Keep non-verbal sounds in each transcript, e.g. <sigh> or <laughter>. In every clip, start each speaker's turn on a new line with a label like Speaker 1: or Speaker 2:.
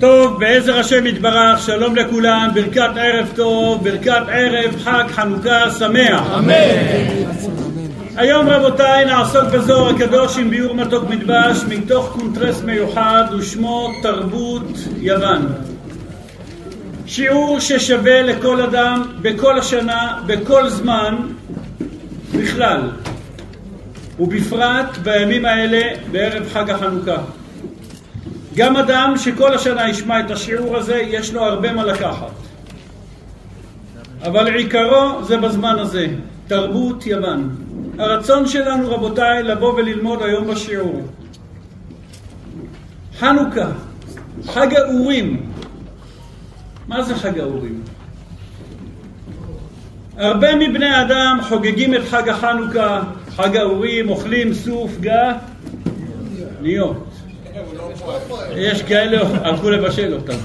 Speaker 1: טוב, בעזר השם יתברך, שלום לכולם, ברכת ערב טוב, ברכת ערב חג חנוכה שמח.
Speaker 2: אמן.
Speaker 1: היום רבותיי נעסוק בזוהר הקדוש עם ביאור מתוק מדבש מתוך קונטרס מיוחד ושמו תרבות יוון. שיעור ששווה לכל אדם בכל השנה, בכל זמן, בכלל, ובפרט בימים האלה בערב חג החנוכה. גם אדם שכל השנה ישמע את השיעור הזה, יש לו הרבה מה לקחת. אבל עיקרו זה בזמן הזה, תרבות יוון. הרצון שלנו, רבותיי, לבוא וללמוד היום בשיעור. חנוכה, חג האורים. מה זה חג האורים? הרבה מבני האדם חוגגים את חג החנוכה, חג האורים, אוכלים סוף, גה, ניות. יש כאלה, הלכו לבשל אותם.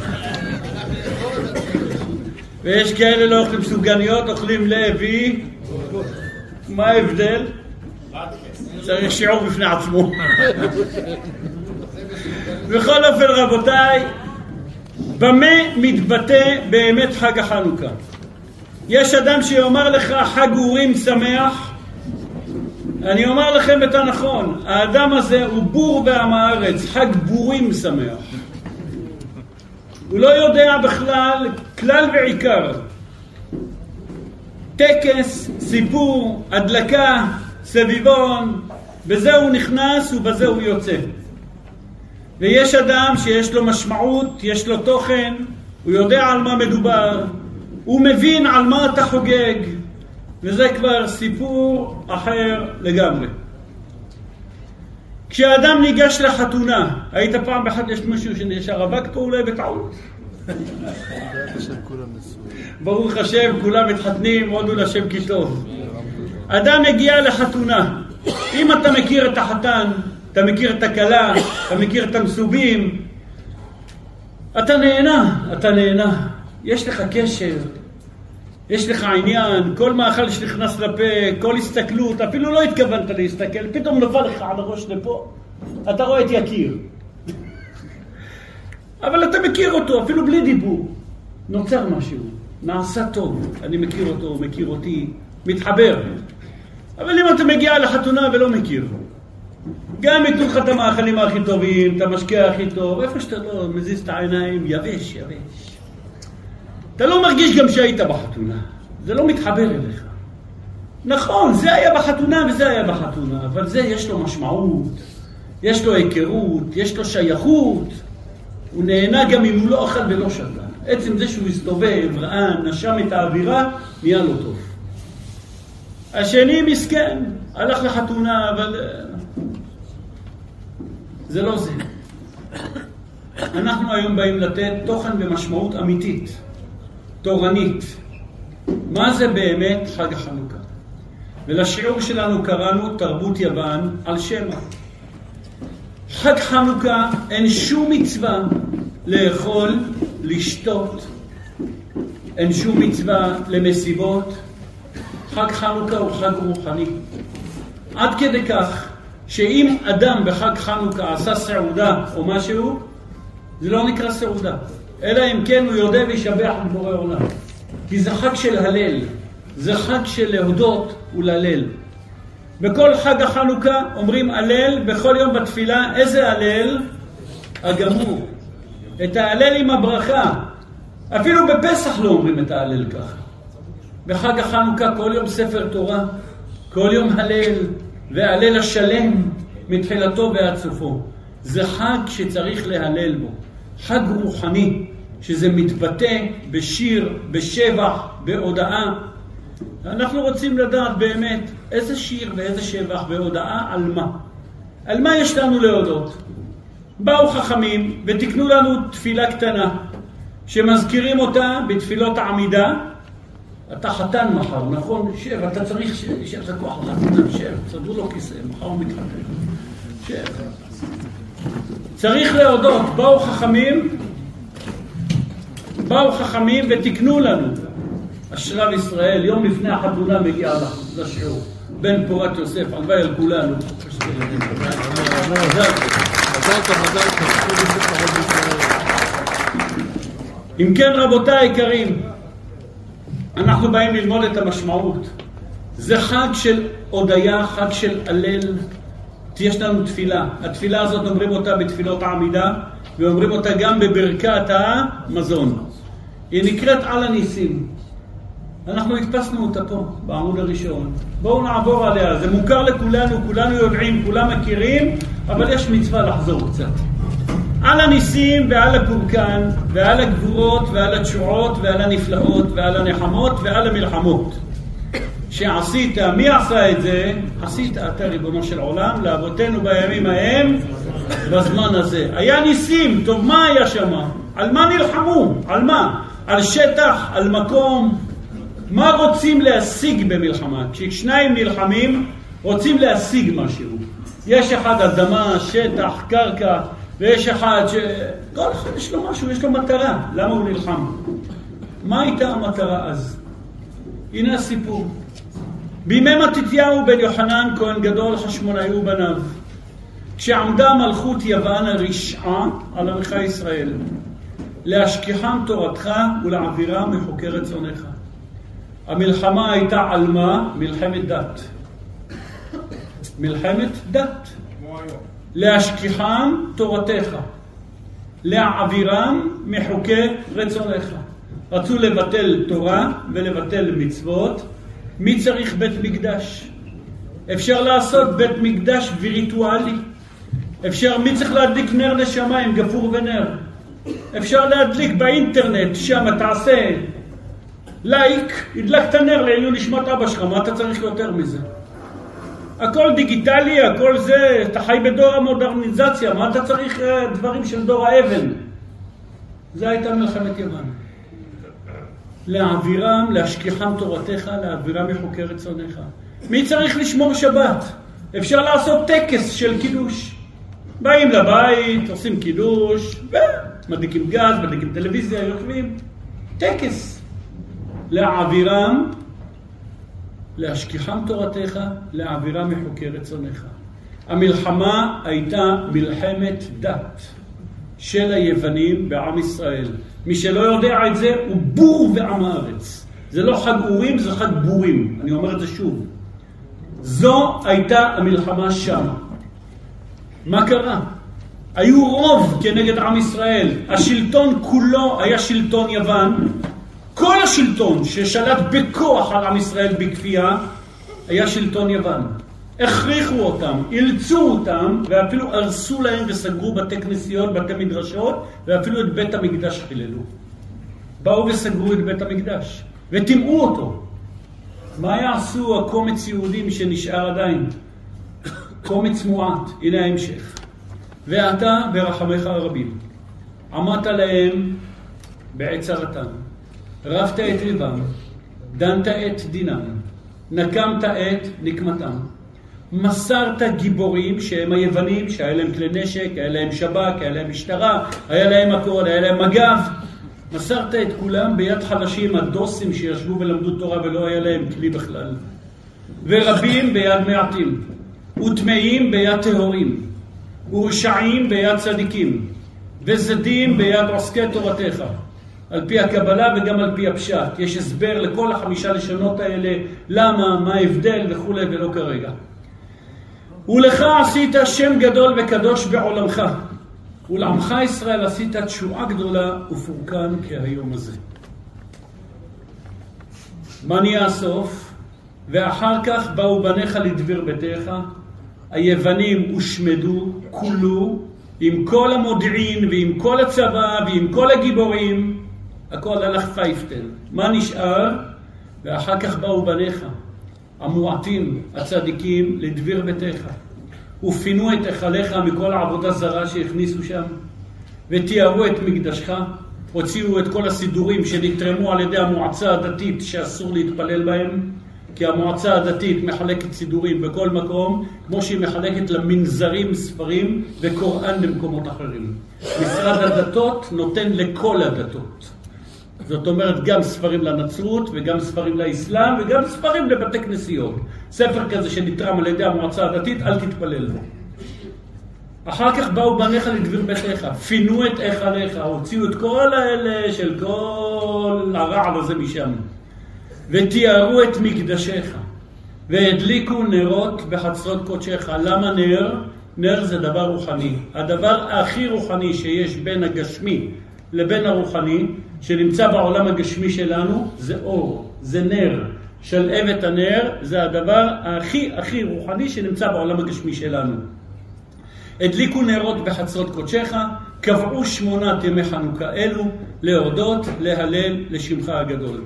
Speaker 1: ויש כאלה לא אוכלים סופגניות, אוכלים לוי. מה ההבדל? צריך שיעור בפני עצמו. בכל אופן, רבותיי, במה מתבטא באמת חג החנוכה? יש אדם שיאמר לך חג אורים שמח, אני אומר לכם את הנכון, האדם הזה הוא בור בעם הארץ, חג בורים שמח. הוא לא יודע בכלל, כלל ועיקר. טקס, סיפור, הדלקה, סביבון, בזה הוא נכנס ובזה הוא יוצא. ויש אדם שיש לו משמעות, יש לו תוכן, הוא יודע על מה מדובר, הוא מבין על מה אתה חוגג, וזה כבר סיפור אחר לגמרי. כשאדם ניגש לחתונה, היית פעם באחד יש מישהו שהרווק פה אולי בטעות? ברוך השם, כולם מתחתנים, הודו לשם כי טוב. אדם מגיע לחתונה, אם אתה מכיר את החתן, אתה מכיר את הכלה, אתה מכיר את המסובים, אתה נהנה, אתה נהנה. יש לך קשר, יש לך עניין, כל מאכל שנכנס לפה, כל הסתכלות, אפילו לא התכוונת להסתכל, פתאום נפל לך על הראש לפה, אתה רואה את יקיר. אבל אתה מכיר אותו, אפילו בלי דיבור. נוצר משהו, נעשה טוב, אני מכיר אותו, מכיר אותי, מתחבר. אבל אם אתה מגיע לחתונה ולא מכיר, גם ייתנו לך את המאכלים הכי טובים, את המשקה הכי טוב, איפה שאתה לא מזיז את העיניים, יבש, יבש. אתה לא מרגיש גם שהיית בחתונה, זה לא מתחבר אליך. נכון, זה היה בחתונה וזה היה בחתונה, אבל זה יש לו משמעות, יש לו היכרות, יש לו שייכות, הוא נהנה גם אם הוא לא אכל ולא שתה. עצם זה שהוא הסתובב, ראה, נשם את האווירה, נהיה לו טוב. השני מסכן, הלך לחתונה, אבל אה, זה לא זה. אנחנו היום באים לתת תוכן ומשמעות אמיתית, תורנית. מה זה באמת חג החנוכה? ולשיעור שלנו קראנו תרבות יוון על שמע. חג חנוכה אין שום מצווה לאכול, לשתות, אין שום מצווה למסיבות. חג חנוכה הוא חג רוחני. עד כדי כך שאם אדם בחג חנוכה עשה סעודה או משהו, זה לא נקרא סעודה. אלא אם כן הוא יודע וישבח את בורא עולם. כי זה חג של הלל, זה חג של להודות ולהלל. בכל חג החנוכה אומרים הלל, בכל יום בתפילה, איזה הלל? הגמור. את ההלל עם הברכה. אפילו בפסח לא אומרים את ההלל ככה. בחג החנוכה כל יום ספר תורה, כל יום הלל, וההלל השלם מתחילתו ועד סופו. זה חג שצריך להלל בו. חג רוחני, שזה מתבטא בשיר, בשבח, בהודאה. אנחנו רוצים לדעת באמת איזה שיר ואיזה שבח והודאה על מה. על מה יש לנו להודות? באו חכמים ותיקנו לנו תפילה קטנה שמזכירים אותה בתפילות העמידה. אתה חתן מחר, נכון? שב, אתה צריך שיהיה לך כוח לחתן, שב, צדו לו כיסא, מחר הוא מתחתן. שב. צריך להודות, באו חכמים, באו חכמים ותיקנו לנו. אשרב ישראל, יום לפני החתונה מגיע לשיעור. בן פורת יוסף, הלוואי על כולנו. אם כן, רבותיי היקרים, אנחנו באים ללמוד את המשמעות. זה חג של הודיה, חג של הלל. יש לנו תפילה. התפילה הזאת אומרים אותה בתפילות העמידה, ואומרים אותה גם בברכת המזון. היא נקראת על הניסים. אנחנו הדפסנו אותה פה, בעמוד הראשון. בואו נעבור עליה, זה מוכר לכולנו, כולנו יודעים, כולם מכירים, אבל יש מצווה לחזור קצת. על הניסים ועל הפורקן, ועל הגבורות ועל התשועות ועל הנפלאות ועל הנחמות ועל המלחמות. שעשית, מי עשה את זה? עשית אתה ריבונו של עולם, לאבותינו בימים ההם, בזמן הזה. היה ניסים, טוב, מה היה שם? על מה נלחמו? על מה? על שטח, על מקום. מה רוצים להשיג במלחמה? כששניים נלחמים, רוצים להשיג משהו. יש אחד אדמה, שטח, קרקע, ויש אחד ש... כל אחד יש לו משהו, יש לו מטרה. למה הוא נלחם? מה הייתה המטרה אז? הנה הסיפור. בימי מתתיהו בן יוחנן, כהן גדול, חשמונאי ובניו, כשעמדה מלכות יוון הרשעה על עמך ישראל, להשכיחם תורתך ולהעבירם מחוקי רצונך. המלחמה הייתה על מה? מלחמת דת. מלחמת דת. להשכיחם תורתך, להעבירם מחוקי רצונך. רצו לבטל תורה ולבטל מצוות. מי צריך בית מקדש? אפשר לעשות בית מקדש וירטואלי. אפשר, מי צריך להדליק נר נשמה עם גפור ונר? אפשר להדליק באינטרנט, שם תעשה לייק, הדלקת נר לעילוי נשמת אבא שלך, מה אתה צריך יותר מזה? הכל דיגיטלי, הכל זה, אתה חי בדור המודרניזציה, מה אתה צריך אה, דברים של דור האבן? זה הייתה מלחמת יוון. להעבירם, להשכיחם תורתך, להעבירם מחוקי רצונך. מי צריך לשמור שבת? אפשר לעשות טקס של קידוש. באים לבית, עושים קידוש, ומדליקים גז, מדליקים טלוויזיה, יושבים. טקס. להעבירם להשכיחם תורתך, להעבירה מחוקי רצונך. המלחמה הייתה מלחמת דת של היוונים בעם ישראל. מי שלא יודע את זה הוא בור ועם הארץ. זה לא חג אורים, זה חג בורים. אני אומר את זה שוב. זו הייתה המלחמה שם. מה קרה? היו רוב כנגד עם ישראל. השלטון כולו היה שלטון יוון, כל השלטון ששלט בכוח על עם ישראל בכפייה היה שלטון יוון. הכריחו אותם, אילצו אותם, ואפילו הרסו להם וסגרו בתי כנסיות, בתי מדרשות, ואפילו את בית המקדש חיללו. באו וסגרו את בית המקדש, וטימאו אותו. מה יעשו הקומץ יהודים שנשאר עדיין? קומץ מועט, הנה ההמשך. ואתה ברחמך הרבים, עמדת להם בעת צרתם. רבת את ליבם, דנת את דינם, נקמת את נקמתם. מסרת גיבורים שהם היוונים, שהיה להם כלי נשק, היה להם שב"כ, היה להם משטרה, היה להם הכל, היה להם מג"ב. מסרת את כולם ביד חלשים, הדוסים שישבו ולמדו תורה ולא היה להם כלי בכלל. ורבים ביד מעטים, וטמאים ביד טהורים, ורשעים ביד צדיקים, וזדים ביד עוסקי תורתך. על פי הקבלה וגם על פי הפשט. יש הסבר לכל החמישה לשונות האלה, למה, מה ההבדל וכולי, ולא כרגע. ולך עשית שם גדול וקדוש בעולמך, ולעמך ישראל עשית תשועה גדולה ופורקן כהיום הזה. מה נהיה הסוף? ואחר כך באו בניך לדביר ביתך, היוונים הושמדו, כולו, עם כל המודיעין ועם כל הצבא ועם כל הגיבורים, הכל הלך פייפטל. מה נשאר? ואחר כך באו בניך, המועטים, הצדיקים, לדביר ביתך. ופינו את היכליך מכל העבודה זרה שהכניסו שם, ותיארו את מקדשך, הוציאו את כל הסידורים שנתרמו על ידי המועצה הדתית שאסור להתפלל בהם, כי המועצה הדתית מחלקת סידורים בכל מקום, כמו שהיא מחלקת למנזרים ספרים וקוראן במקומות אחרים. משרד הדתות נותן לכל הדתות. זאת אומרת גם ספרים לנצרות וגם ספרים לאסלאם וגם ספרים לבתי כנסיות. ספר כזה שנתרם על ידי המועצה הדתית, אל תתפלל לו. אחר כך באו בניך לדביר ביתך, פינו את היכליך, הוציאו את כל האלה של כל הרעל הזה משם, ותיארו את מקדשיך, והדליקו נרות בחצרות קודשך. למה נר? נר זה דבר רוחני. הדבר הכי רוחני שיש בין הגשמי לבין הרוחני, שנמצא בעולם הגשמי שלנו, זה אור, זה נר. שלהבת הנר זה הדבר הכי הכי רוחני שנמצא בעולם הגשמי שלנו. הדליקו נרות בחצרות קודשך, קבעו שמונת ימי חנוכה אלו, להודות, להלל, לשמך הגדול.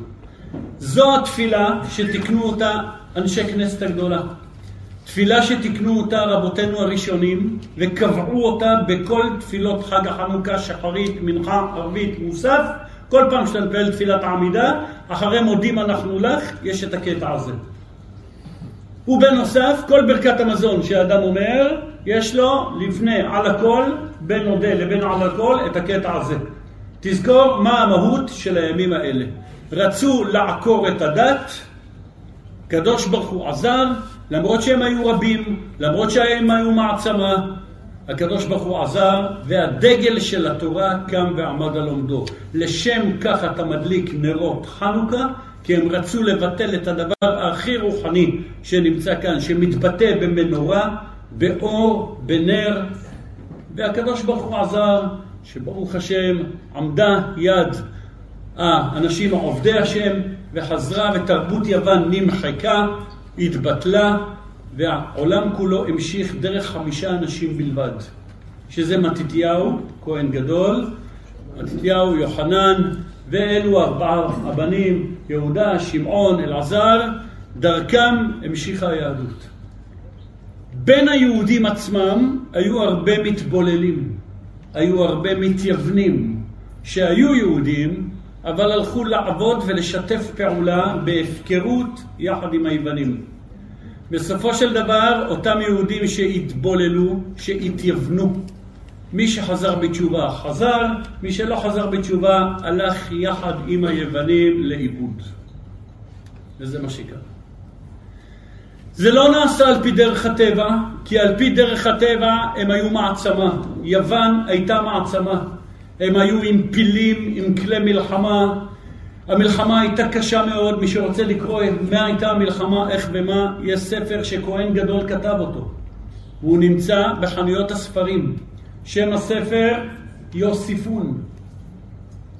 Speaker 1: זו התפילה שתיקנו אותה אנשי כנסת הגדולה. תפילה שתיקנו אותה רבותינו הראשונים וקבעו אותה בכל תפילות חג החנוכה, שחרית, מנחה, ערבית, מוסף. כל פעם שאתה מתפלל תפילת העמידה, אחרי מודים אנחנו לך, יש את הקטע הזה. ובנוסף, כל ברכת המזון שאדם אומר, יש לו לפני על הכל, בין נודה לבין על הכל, את הקטע הזה. תזכור מה המהות של הימים האלה. רצו לעקור את הדת, קדוש ברוך הוא עזר, למרות שהם היו רבים, למרות שהם היו מעצמה, הקדוש ברוך הוא עזר, והדגל של התורה קם ועמד על עומדו. לשם כך אתה מדליק נרות חנוכה, כי הם רצו לבטל את הדבר הכי רוחני שנמצא כאן, שמתבטא במנורה, באור, בנר, והקדוש ברוך הוא עזר, שברוך השם עמדה יד האנשים עובדי השם, וחזרה ותרבות יוון נמחקה, התבטלה, והעולם כולו המשיך דרך חמישה אנשים בלבד, שזה מתתיהו, כהן גדול, מתתיהו, יוחנן, ואלו ארבעה הבנים, יהודה, שמעון, אלעזר, דרכם המשיכה היהדות. בין היהודים עצמם היו הרבה מתבוללים, היו הרבה מתייוונים, שהיו יהודים, אבל הלכו לעבוד ולשתף פעולה בהפקרות יחד עם היוונים. בסופו של דבר, אותם יהודים שהתבוללו, שהתייוונו, מי שחזר בתשובה חזר, מי שלא חזר בתשובה הלך יחד עם היוונים לאיבוד. וזה מה שקרה. זה לא נעשה על פי דרך הטבע, כי על פי דרך הטבע הם היו מעצמה. יוון הייתה מעצמה. הם היו עם פילים, עם כלי מלחמה, המלחמה הייתה קשה מאוד, מי שרוצה לקרוא מה הייתה המלחמה, איך ומה, יש ספר שכהן גדול כתב אותו. והוא נמצא בחנויות הספרים. שם הספר יוסיפון.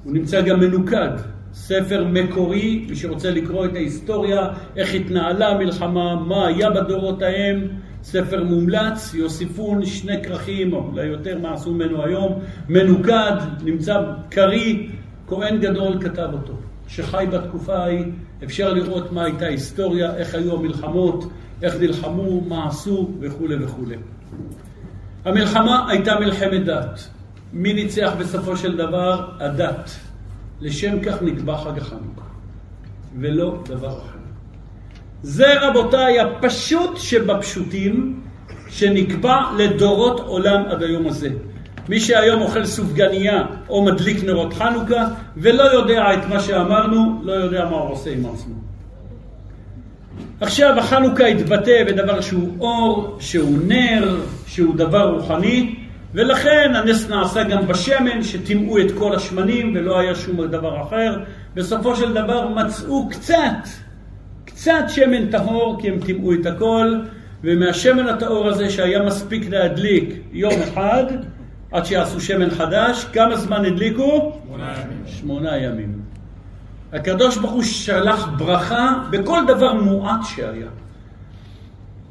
Speaker 1: הוא נמצא גם מנוקד. ספר מקורי, מי שרוצה לקרוא את ההיסטוריה, איך התנהלה המלחמה, מה היה בדורות ההם, ספר מומלץ, יוסיפון, שני כרכים, או אולי יותר מה עשו ממנו היום, מנוקד, נמצא קריא, כהן גדול כתב אותו. שחי בתקופה ההיא, אפשר לראות מה הייתה ההיסטוריה, איך היו המלחמות, איך נלחמו, מה עשו וכולי וכולי. המלחמה הייתה מלחמת דת. מי ניצח בסופו של דבר? הדת. לשם כך נקבע חג החנוכה, ולא דבר אחר. זה רבותיי הפשוט שבפשוטים, שנקבע לדורות עולם עד היום הזה. מי שהיום אוכל סופגניה או מדליק נרות חנוכה ולא יודע את מה שאמרנו, לא יודע מה הוא עושה עם עצמו. עכשיו החנוכה התבטא בדבר שהוא אור, שהוא נר, שהוא דבר רוחני, ולכן הנס נעשה גם בשמן, שטימאו את כל השמנים ולא היה שום דבר אחר. בסופו של דבר מצאו קצת, קצת שמן טהור, כי הם טימאו את הכל, ומהשמן הטהור הזה שהיה מספיק להדליק יום אחד, עד שיעשו שמן חדש, כמה זמן הדליקו?
Speaker 2: שמונה ימים.
Speaker 1: שמונה ימים. הקדוש ברוך הוא שלח ברכה בכל דבר מועט שהיה.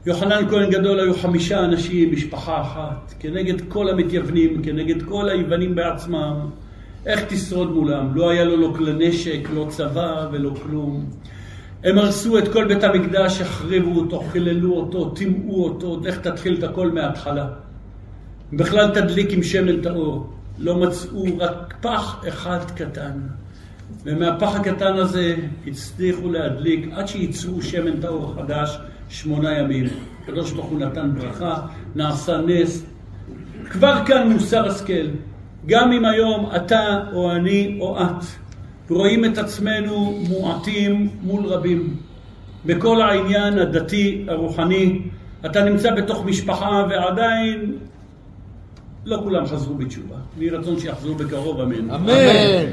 Speaker 1: יוחנן כהן גדול היו חמישה אנשים, משפחה אחת, כנגד כל המתייוונים, כנגד כל היוונים בעצמם. איך תשרוד מולם? לא היה לו לא כלי נשק, לא צבא ולא כלום. הם הרסו את כל בית המקדש, החריבו אותו, חיללו אותו, טימאו אותו, איך תתחיל את הכל מההתחלה. בכלל תדליק עם שמן טהור. לא מצאו רק פח אחד קטן. ומהפח הקטן הזה הצליחו להדליק עד שייצרו שמן טהור חדש שמונה ימים. הקדוש ברוך הוא נתן ברכה, נעשה נס. כבר כאן מוסר השכל. גם אם היום אתה או אני או את רואים את עצמנו מועטים מול רבים. בכל העניין הדתי, הרוחני, אתה נמצא בתוך משפחה ועדיין לא כולם חזרו בתשובה. יהי רצון שיחזרו בקרוב, אמן.
Speaker 2: אמן.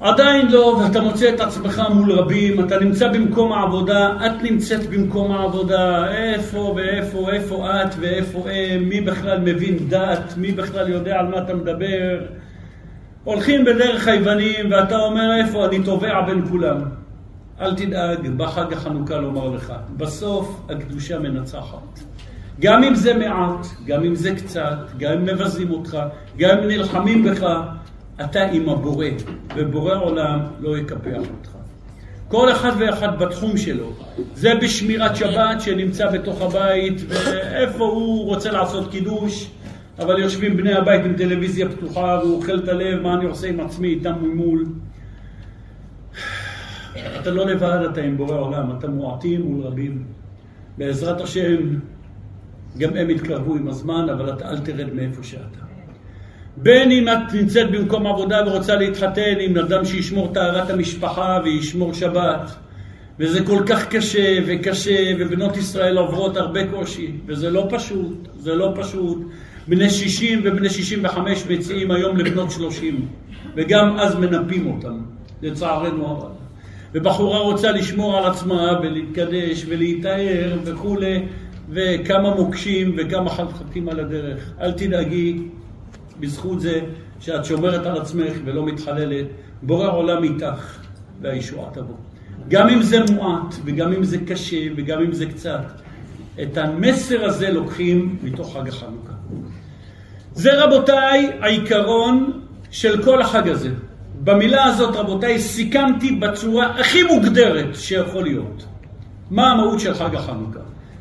Speaker 1: עדיין לא, ואתה מוצא את עצמך מול רבים, אתה נמצא במקום העבודה, את נמצאת במקום העבודה, איפה ואיפה, איפה את ואיפה הם, מי בכלל מבין דת, מי בכלל יודע על מה אתה מדבר. הולכים בדרך היוונים ואתה אומר איפה, אני טובע בין כולם. אל תדאג, בחג החנוכה לומר לך, בסוף הקדושה מנצחת. גם אם זה מעט, גם אם זה קצת, גם אם מבזים אותך, גם אם נלחמים בך, אתה עם הבורא, ובורא עולם לא יקפח אותך. כל אחד ואחד בתחום שלו. זה בשמירת שבת שנמצא בתוך הבית, ואיפה הוא רוצה לעשות קידוש, אבל יושבים בני הבית עם טלוויזיה פתוחה, והוא אוכל את הלב, מה אני עושה עם עצמי, איתם ממול. אתה לא לבד, אתה עם בורא עולם, אתה מועטים מול רבים. בעזרת השם, גם הם יתקרבו עם הזמן, אבל אתה אל תרד מאיפה שאתה. בין אם את נמצאת במקום עבודה ורוצה להתחתן עם אדם שישמור טהרת המשפחה וישמור שבת, וזה כל כך קשה וקשה, ובנות ישראל עוברות הרבה קושי, וזה לא פשוט, זה לא פשוט. בני 60 ובני 65 מציעים היום לבנות 30, וגם אז מנפים אותם, לצערנו הרב. ובחורה רוצה לשמור על עצמה ולהתקדש ולהיטהר וכולי, וכמה מוקשים וכמה חתחתים על הדרך. אל תדאגי, בזכות זה שאת שומרת על עצמך ולא מתחללת, בורא עולם איתך והישועה תבוא. גם אם זה מועט וגם אם זה קשה וגם אם זה קצת, את המסר הזה לוקחים מתוך חג החנוכה. זה רבותיי העיקרון של כל החג הזה. במילה הזאת רבותיי סיכמתי בצורה הכי מוגדרת שיכול להיות. מה המהות של חג החנוכה.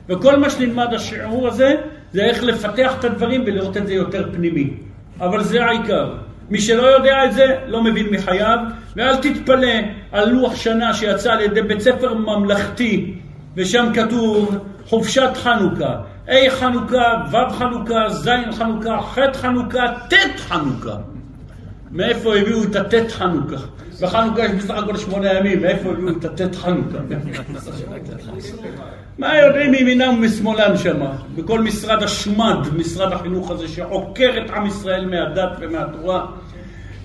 Speaker 1: וכל מה שנלמד השיעור הזה זה איך לפתח את הדברים ולראות את זה יותר פנימי. אבל זה העיקר. מי שלא יודע את זה, לא מבין מחייו, ואל תתפלא על לוח שנה שיצא על ידי בית ספר ממלכתי, ושם כתוב חופשת חנוכה, ה' חנוכה, ו' חנוכה, ז' חנוכה, ח' חנוכה, ט' חנוכה. מאיפה הביאו את הט' חנוכה? בחנוכה יש בסך הכל שמונה ימים, מאיפה הביאו את הט' חנוכה? מה יודעים מימינם ומשמאלם שמה? בכל משרד השמד, משרד החינוך הזה שעוקר את עם ישראל מהדת ומהתורה,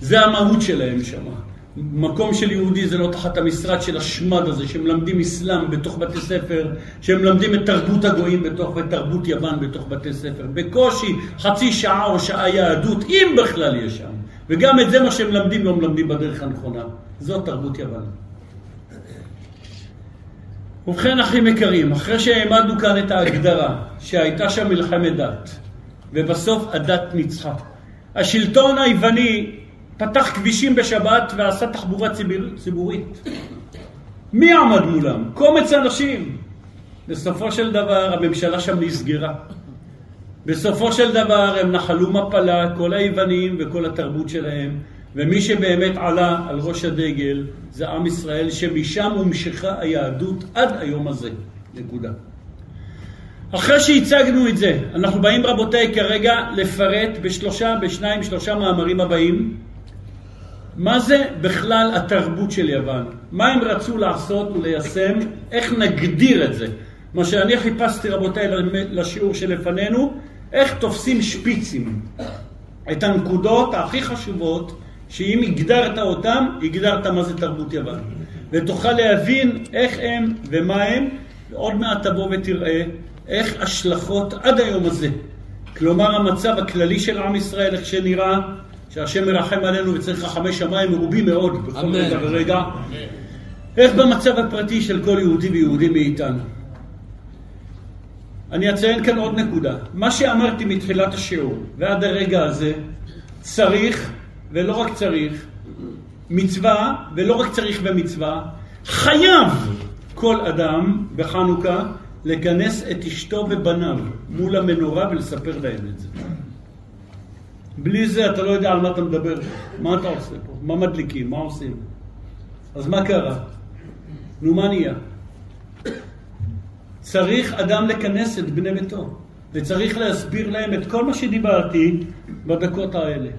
Speaker 1: זה המהות שלהם שמה. מקום של יהודי זה לא תחת המשרד של השמד הזה, שמלמדים אסלאם בתוך בתי ספר, שמלמדים את תרבות הגויים בתוך, ותרבות יוון בתוך בתי ספר. בקושי חצי שעה או שעה יהדות, אם בכלל יש שם. וגם את זה מה שהם מלמדים לא מלמדים בדרך הנכונה. זאת תרבות יוון. ובכן, אחים יקרים, אחרי שהעמדנו כאן את ההגדרה שהייתה שם מלחמת דת, ובסוף הדת ניצחה. השלטון היווני פתח כבישים בשבת ועשה תחבורה ציבורית. מי עמד מולם? קומץ אנשים. בסופו של דבר הממשלה שם נסגרה. בסופו של דבר הם נחלו מפלה, כל היוונים וכל התרבות שלהם, ומי שבאמת עלה על ראש הדגל זה עם ישראל, שמשם הומשכה היהדות עד היום הזה. נקודה. אחרי שהצגנו את זה, אנחנו באים רבותיי כרגע לפרט בשלושה, בשניים, שלושה מאמרים הבאים מה זה בכלל התרבות של יוון? מה הם רצו לעשות וליישם? איך נגדיר את זה? מה שאני חיפשתי רבותיי לשיעור שלפנינו, איך תופסים שפיצים, את הנקודות הכי חשובות, שאם הגדרת אותם, הגדרת מה זה תרבות יוון. ותוכל להבין איך הם ומה הם, ועוד מעט תבוא ותראה איך השלכות עד היום הזה. כלומר המצב הכללי של עם ישראל, איך שנראה, שהשם מרחם עלינו וצריך רחמי שמיים מרובים מאוד בכל רגע ורגע. איך במצב הפרטי של כל יהודי ויהודי מאיתנו. אני אציין כאן עוד נקודה. מה שאמרתי מתחילת השיעור ועד הרגע הזה, צריך, ולא רק צריך, מצווה, ולא רק צריך במצווה, חייב כל אדם בחנוכה לכנס את אשתו ובניו מול המנורה ולספר להם את זה. בלי זה אתה לא יודע על מה אתה מדבר. מה אתה עושה פה? מה מדליקים? מה עושים? אז מה קרה? נו, מה נהיה? צריך אדם לכנס את בני ביתו, וצריך להסביר להם את כל מה שדיברתי בדקות האלה.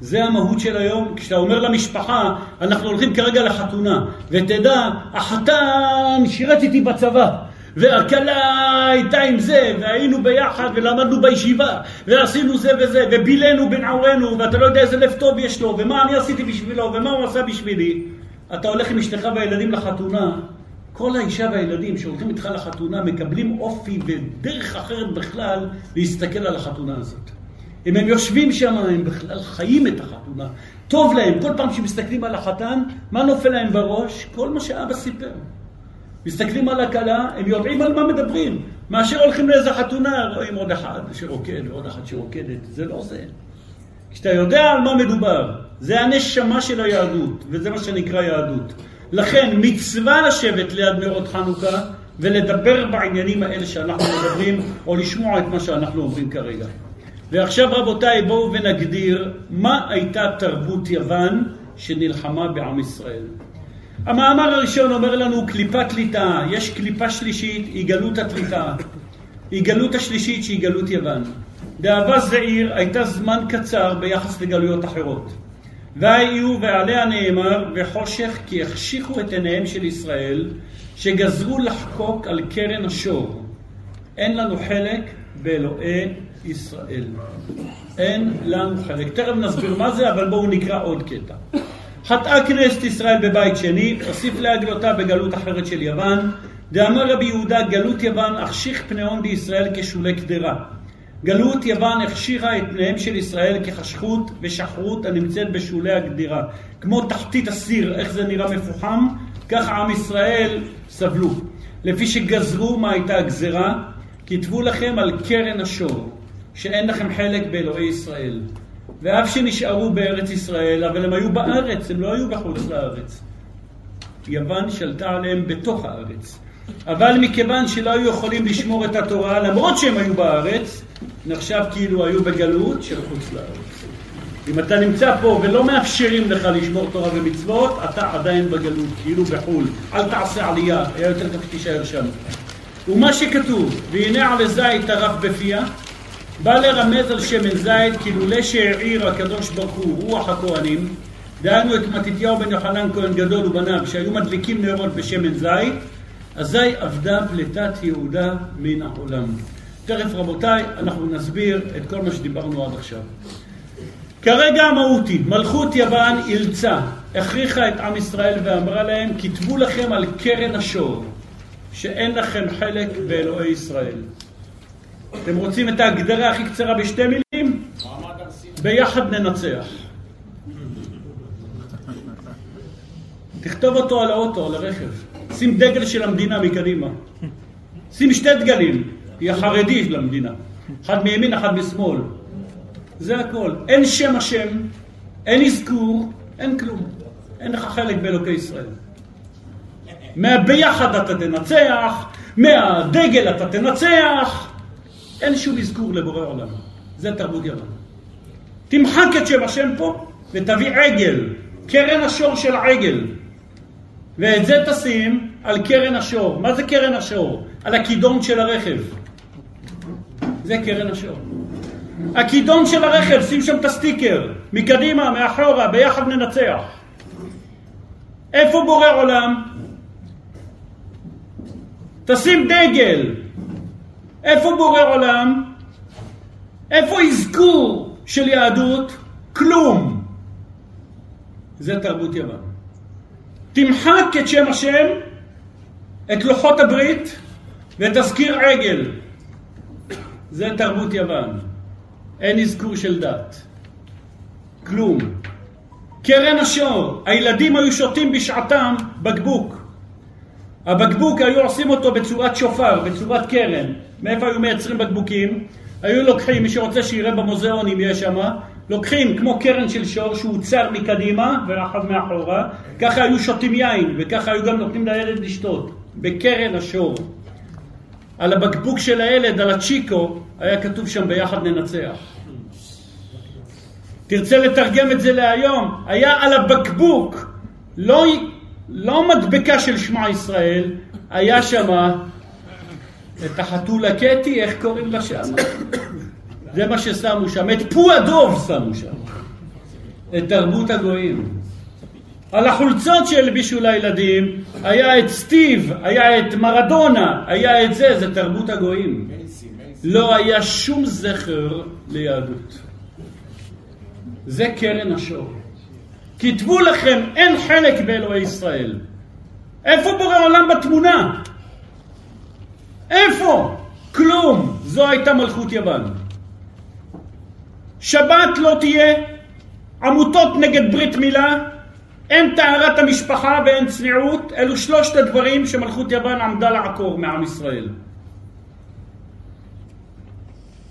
Speaker 1: זה המהות של היום. כשאתה אומר למשפחה, אנחנו הולכים כרגע לחתונה, ותדע, החתן שירת איתי בצבא, והכלה הייתה עם זה, והיינו ביחד, ולמדנו בישיבה, ועשינו זה וזה, ובילנו בנעורנו, ואתה לא יודע איזה לב טוב יש לו, ומה אני עשיתי בשבילו, ומה הוא עשה בשבילי. אתה הולך עם אשתך והילדים לחתונה, כל האישה והילדים שהולכים איתך לחתונה מקבלים אופי ודרך אחרת בכלל להסתכל על החתונה הזאת. אם הם יושבים שם, הם בכלל חיים את החתונה. טוב להם, כל פעם שמסתכלים על החתן, מה נופל להם בראש? כל מה שאבא סיפר. מסתכלים על הכלה, הם יודעים על מה מדברים. מאשר הולכים לאיזה חתונה, רואים עוד אחד שרוקד ועוד אחת שרוקדת. זה לא זה. כשאתה יודע על מה מדובר, זה הנשמה של היהדות, וזה מה שנקרא יהדות. לכן מצווה לשבת ליד נרות חנוכה ולדבר בעניינים האלה שאנחנו מדברים, או לשמוע את מה שאנחנו אומרים כרגע. ועכשיו רבותיי בואו ונגדיר מה הייתה תרבות יוון שנלחמה בעם ישראל. המאמר הראשון אומר לנו קליפה קליטה, יש קליפה שלישית, היא גלות התליטה. היא גלות השלישית שהיא גלות יוון. דאבה זעיר הייתה זמן קצר ביחס לגלויות אחרות. והיו ועליה נאמר וחושך כי החשיכו את עיניהם של ישראל שגזרו לחקוק על קרן השור. אין לנו חלק באלוהי ישראל. אין לנו חלק. תכף נסביר מה זה, אבל בואו נקרא עוד קטע. חטאה כנסת ישראל בבית שני, הוסיף להגלותה בגלות אחרת של יוון. דאמר רבי יהודה, גלות יוון החשיך פניהון בישראל כשולי קדרה. גלות יוון הכשירה את פניהם של ישראל כחשכות ושחרות הנמצאת בשולי הגדירה. כמו תחתית הסיר, איך זה נראה מפוחם, ככה עם ישראל סבלו. לפי שגזרו מה הייתה הגזרה, כתבו לכם על קרן השור, שאין לכם חלק באלוהי ישראל. ואף שנשארו בארץ ישראל, אבל הם היו בארץ, הם לא היו בחוץ לארץ. יוון שלטה עליהם בתוך הארץ. אבל מכיוון שלא היו יכולים לשמור את התורה למרות שהם היו בארץ, נחשב כאילו היו בגלות של חוץ לארץ. אם אתה נמצא פה ולא מאפשרים לך לשמור תורה ומצוות, אתה עדיין בגלות, כאילו בחו"ל. אל תעשה עלייה, היה יותר טוב שתישאר שם. ומה שכתוב, והנה עלי זית טרף בפיה, בא לרמז על שמן זית, כילולי שהעיר הקדוש ברוך הוא רוח הכהנים, דהיינו את מתתיהו בן יוחנן כהן גדול ובניו, שהיו מדליקים נרות בשמן זית, אזי אבדה פליטת יהודה מן העולם. תכף רבותיי, אנחנו נסביר את כל מה שדיברנו עד עכשיו. כרגע המהות היא, מלכות יוון אילצה, הכריחה את עם ישראל ואמרה להם, כתבו לכם על קרן השור, שאין לכם חלק באלוהי ישראל. אתם רוצים את ההגדרה הכי קצרה בשתי מילים? ביחד ננצח. תכתוב אותו על האוטו, על הרכב. שים דגל של המדינה מקדימה. שים שתי דגלים, תהיה חרדי של המדינה. אחד מימין, אחד משמאל. זה הכל. אין שם השם, אין אזכור, אין כלום. אין לך חלק באלוקי ישראל. מהביחד אתה תנצח, מהדגל אתה תנצח. אין שום אזכור לבורא עולם. זה תרבות יוון. תמחק את שם השם פה ותביא עגל, קרן השור של עגל. ואת זה תשים על קרן השור. מה זה קרן השור? על הכידון של הרכב. זה קרן השור. הכידון של הרכב, שים שם את הסטיקר. מקדימה, מאחורה, ביחד ננצח. איפה בורא עולם? תשים דגל. איפה בורא עולם? איפה אזכור של יהדות? כלום. זה תרבות יוון. תמחק את שם השם, את לוחות הברית ותזכיר עגל. זה תרבות יוון. אין אזכור של דת. כלום. קרן השור, הילדים היו שותים בשעתם בקבוק. הבקבוק היו עושים אותו בצורת שופר, בצורת קרן. מאיפה היו מייצרים בקבוקים? היו לוקחים, מי שרוצה שיראה במוזיאון אם יש שם, לוקחים כמו קרן של שור שהוא צר מקדימה ואחד מאחורה, ככה היו שותים יין וככה היו גם נותנים לילד לשתות, בקרן השור. על הבקבוק של הילד, על הצ'יקו, היה כתוב שם ביחד ננצח. תרצה לתרגם את זה להיום, היה על הבקבוק, לא, לא מדבקה של שמע ישראל, היה שמה את החתול הקטי, איך קוראים לה שם? זה מה ששמו שם. את פו הדוב שמו שם. את תרבות הגויים. על החולצות שהלבישו לילדים היה את סטיב, היה את מרדונה, היה את זה, זה תרבות הגויים. לא היה שום זכר ליהדות. זה קרן השור. כתבו לכם, אין חלק באלוהי ישראל. איפה בורא עולם בתמונה? איפה? כלום. זו הייתה מלכות יוון. שבת לא תהיה, עמותות נגד ברית מילה, אין טהרת המשפחה ואין צניעות, אלו שלושת הדברים שמלכות יוון עמדה לעקור מעם ישראל.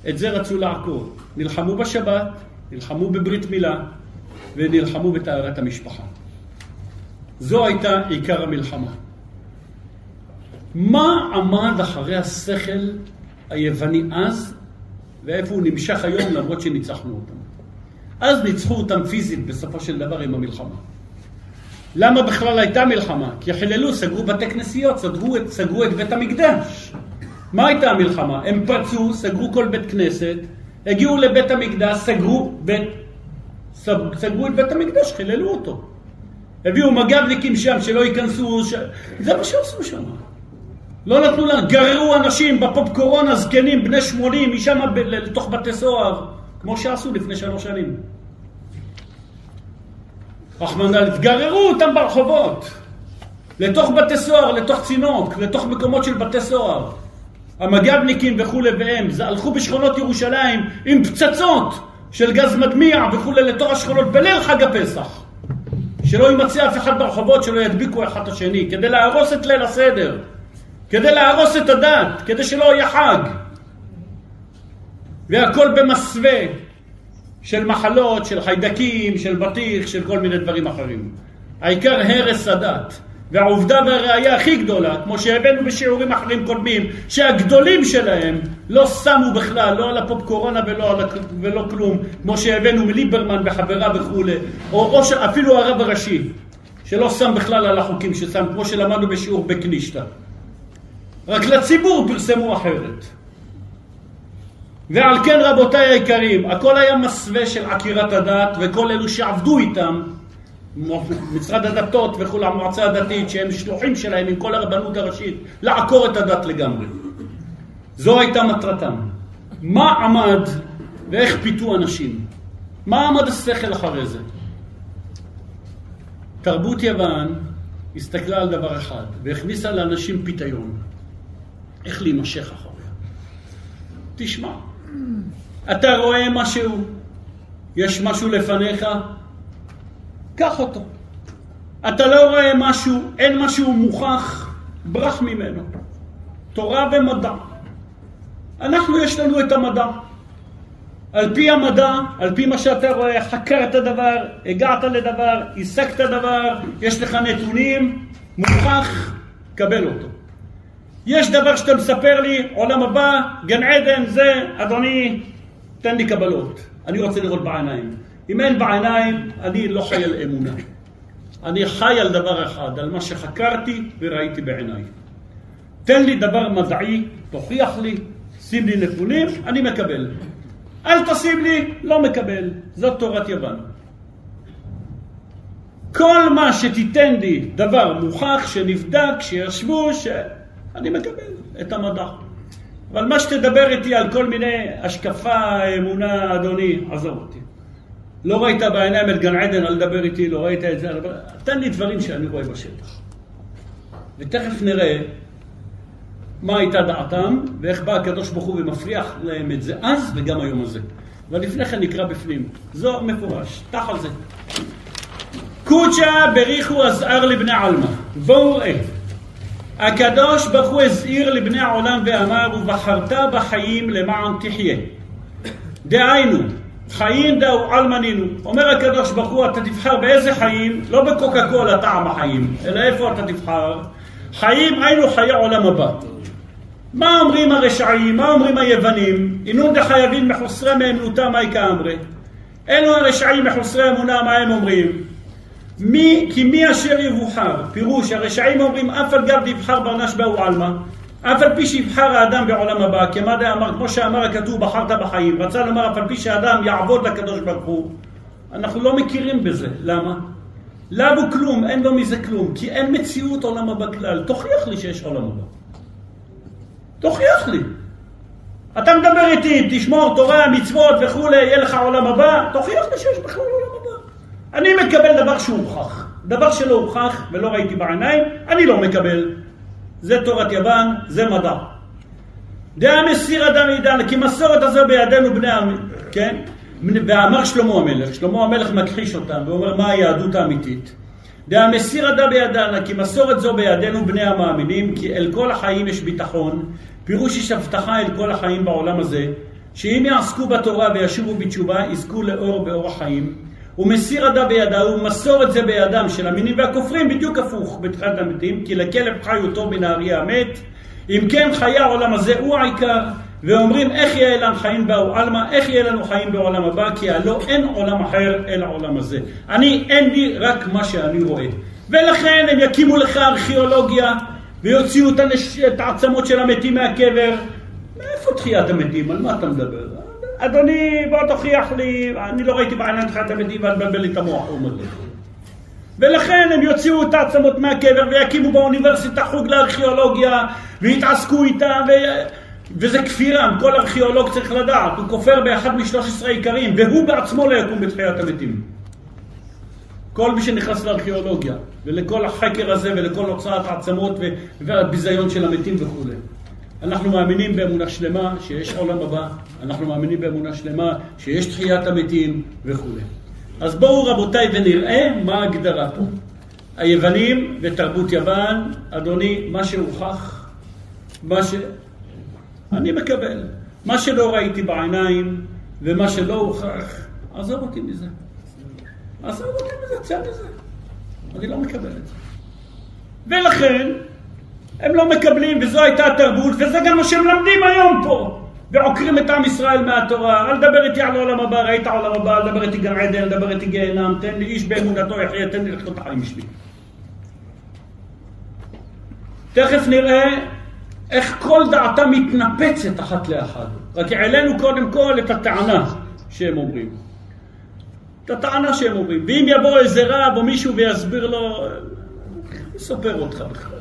Speaker 1: את זה רצו לעקור. נלחמו בשבת, נלחמו בברית מילה ונלחמו בטהרת המשפחה. זו הייתה עיקר המלחמה. מה עמד אחרי השכל היווני אז, ואיפה הוא נמשך היום למרות שניצחנו אותם? אז ניצחו אותם פיזית בסופו של דבר עם המלחמה. למה בכלל הייתה מלחמה? כי חיללו, סגרו בתי כנסיות, סגרו את, סגרו את בית המקדש. מה הייתה המלחמה? הם פרצו, סגרו כל בית כנסת, הגיעו לבית המקדש, סגרו, בית, סגרו את בית המקדש, חיללו אותו. הביאו מג"בניקים שם שלא ייכנסו, ש... זה מה שעשו שם. לא נתנו להם, גררו אנשים בפופ קורונה, זקנים, בני 80, משם ב... לתוך בתי סוהר, כמו שעשו לפני שלוש שנים. רחמנא, גררו אותם ברחובות, לתוך בתי סוהר, לתוך צינוק, לתוך מקומות של בתי סוהר. המג"בניקים וכולי והם, הלכו בשכונות ירושלים עם פצצות של גז מדמיע וכולי לתוך השכונות בליל חג הפסח. שלא יימצא אף אחד ברחובות, שלא ידביקו אחד את השני, כדי להרוס את ליל הסדר, כדי להרוס את הדת, כדי שלא יהיה חג. והכל במסווה של מחלות, של חיידקים, של בטיח, של כל מיני דברים אחרים. העיקר הרס הדת. והעובדה והראייה הכי גדולה, כמו שהבאנו בשיעורים אחרים קודמים, שהגדולים שלהם לא שמו בכלל, לא על הפופ קורונה ולא, על, ולא כלום, כמו שהבאנו מליברמן וחברה וכולי, או ראש, אפילו הרב הראשי, שלא שם בכלל על החוקים ששם, כמו שלמדנו בשיעור בקנישתא. רק לציבור פרסמו אחרת. ועל כן רבותיי היקרים, הכל היה מסווה של עקירת הדת, וכל אלו שעבדו איתם משרד הדתות וכו', המועצה הדתית, שהם שלוחים שלהם עם כל הרבנות הראשית, לעקור את הדת לגמרי. זו הייתה מטרתם. מה עמד ואיך פיתו אנשים? מה עמד השכל אחרי זה? תרבות יוון הסתכלה על דבר אחד והכניסה לאנשים פיתיון. איך להימשך אחריה? תשמע, אתה רואה משהו, יש משהו לפניך, קח אותו. אתה לא רואה משהו, אין משהו מוכח, ברח ממנו. תורה ומדע. אנחנו, יש לנו את המדע. על פי המדע, על פי מה שאתה רואה, חקרת דבר, הגעת לדבר, השגת דבר, יש לך נתונים, מוכח, קבל אותו. יש דבר שאתה מספר לי, עולם הבא, גן עדן, זה, אדוני, תן לי קבלות. אני רוצה לראות בעיניים. אם אין בעיניים, אני לא חי על אמונה. אני חי על דבר אחד, על מה שחקרתי וראיתי בעיניי. תן לי דבר מדעי, תוכיח לי, שים לי נתונים, אני מקבל. אל תשים לי, לא מקבל. זאת תורת יוון. כל מה שתיתן לי דבר מוכח, שנבדק, שישבו, שאני מקבל את המדע. אבל מה שתדבר איתי על כל מיני השקפה, אמונה, אדוני, עזוב אותי. לא ראית בעיניים את גן עדן, אל תדבר איתי, לא ראית את זה, תן לי דברים שאני רואה בשטח. ותכף נראה מה הייתה דעתם, ואיך בא הקדוש ברוך הוא ומפריח להם את זה אז וגם היום הזה. אבל לפני כן נקרא בפנים. זוהר מפורש, תח זה. קוצ'ה בריחו הזער לבני עלמא. בואו ראה. הקדוש ברוך הוא הזהיר לבני העולם ואמר, ובחרת בחיים למען תחיה. דהיינו, חיים דאו עלמנינו. אומר הקדוש ברוך הוא, אתה תבחר באיזה חיים, לא בקוקה קולה טעם החיים, אלא איפה אתה תבחר? חיים היינו חיי עולם הבא. מה אומרים הרשעים? מה אומרים היוונים? אינון דחייבים מחוסרי מאמנותם מהי כאמרי. אלו הרשעים מחוסרי אמונה, מה הם אומרים? מי, כי מי אשר יבוחר? פירוש, הרשעים אומרים אף על גב יבחר ברנש באו עלמא אף על פי שיבחר האדם בעולם הבא, כמה דאמר, כמו שאמר הכתוב, בחרת בחיים, רצה לומר אף על פי שהאדם יעבוד לקדוש ברוך הוא, אנחנו לא מכירים בזה. למה? לאו כלום, אין לו מזה כלום, כי אין מציאות עולם הבא כלל. תוכיח לי שיש עולם הבא. תוכיח לי. אתה מדבר איתי, תשמור תורה, מצוות וכולי, יהיה לך עולם הבא, תוכיח לי שיש בכלל. אני מקבל דבר שהוכח. דבר שלא הוכח ולא ראיתי בעיניים, אני לא מקבל. זה תורת יוון, זה מדע. דעה מסיר אדם עידן, כי מסורת הזו בידינו בני עמי, כן? ואמר שלמה המלך, שלמה המלך מכחיש אותם ואומר מה היהדות האמיתית. דעה מסיר אדם בידנה, כי מסורת זו בידינו בני המאמינים, כי אל כל החיים יש ביטחון, פירוש יש הבטחה אל כל החיים בעולם הזה, שאם יעסקו בתורה וישובו בתשובה, יזכו לאור באור החיים. ומסיר אדם בידה, ומסורת זה בידם של המינים והכופרים, בדיוק הפוך בתחילת המתים, כי לכלב חי אותו מן האריה המת. אם כן חיי העולם הזה הוא העיקר, ואומרים איך יהיה לנו חיים באו עלמא, איך יהיה לנו חיים בעולם הבא, כי הלא אין עולם אחר אלא העולם הזה. אני, אין לי רק מה שאני רואה. ולכן הם יקימו לך ארכיאולוגיה, ויוציאו את העצמות של המתים מהקבר. מאיפה תחיית המתים? על מה אתה מדבר? אדוני, בוא תוכיח לי, אני לא ראיתי בעניין תחיית המתים ואל תבלבל לי את המוח, הוא אומר לי. ולכן הם יוציאו את העצמות מהקבר ויקימו באוניברסיטה חוג לארכיאולוגיה ויתעסקו איתה ו... וזה כפירה, כל ארכיאולוג צריך לדעת, הוא כופר באחד משלוש עשרה עיקרים והוא בעצמו לא יקום בתחיית המתים. כל מי שנכנס לארכיאולוגיה ולכל החקר הזה ולכל הוצאת העצמות והביזיון של המתים וכולי. אנחנו מאמינים באמונה שלמה שיש עולם הבא, אנחנו מאמינים באמונה שלמה שיש תחיית המתים וכולי. אז בואו רבותיי ונראה מה ההגדרה פה. היוונים ותרבות יוון, אדוני, מה שהוכח, מה ש... אני מקבל. מה שלא ראיתי בעיניים ומה שלא הוכח, עזוב אותי מזה. עזוב אותי מזה, צא מזה. אני לא מקבל את זה. ולכן, הם לא מקבלים, וזו הייתה התרבות, וזה גם מה שהם למדים היום פה. ועוקרים את עם ישראל מהתורה, אל תדבר איתי על העולם הבא, ראית העולם הבא, אל תדבר איתי גן עדן, אל תדבר איתי גיהנם, תן לי איש באמונתו יחיה, תן לי לחיות את החיים שלי. תכף נראה איך כל דעתה מתנפצת אחת לאחת. רק העלינו קודם כל את הטענה שהם אומרים. את הטענה שהם אומרים. ואם יבוא איזה רב או מישהו ויסביר לו, יספר אותך בכלל.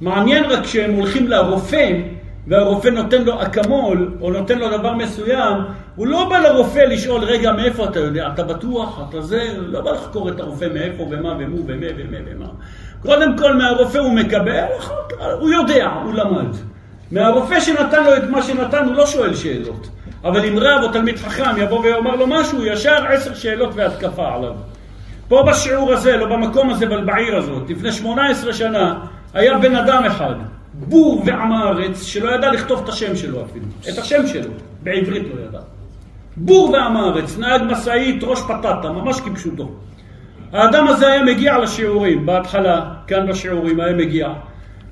Speaker 1: מעניין רק שהם הולכים לרופא, והרופא נותן לו אקמול, או נותן לו דבר מסוים, הוא לא בא לרופא לשאול, רגע, מאיפה אתה יודע? אתה בטוח? אתה זה? לא בא לחקור את הרופא מאיפה ומה ומו ומה ומה ומה. קודם כל מהרופא הוא מקבל, הוא יודע, הוא למד. מהרופא שנתן לו את מה שנתן, הוא לא שואל שאלות. אבל אם רב או תלמיד חכם יבוא ויאמר לו משהו, ישר עשר שאלות והתקפה עליו. פה בשיעור הזה, לא במקום הזה, אבל בעיר הזאת, לפני שמונה עשרה שנה, היה בן אדם אחד, בור ועם הארץ, שלא ידע לכתוב את השם שלו אפילו. את השם שלו, בעברית לא ידע. בור ועם הארץ, נהג משאית, ראש פטטה, ממש כפשוטו. האדם הזה היה מגיע לשיעורים, בהתחלה, כאן בשיעורים, היה מגיע.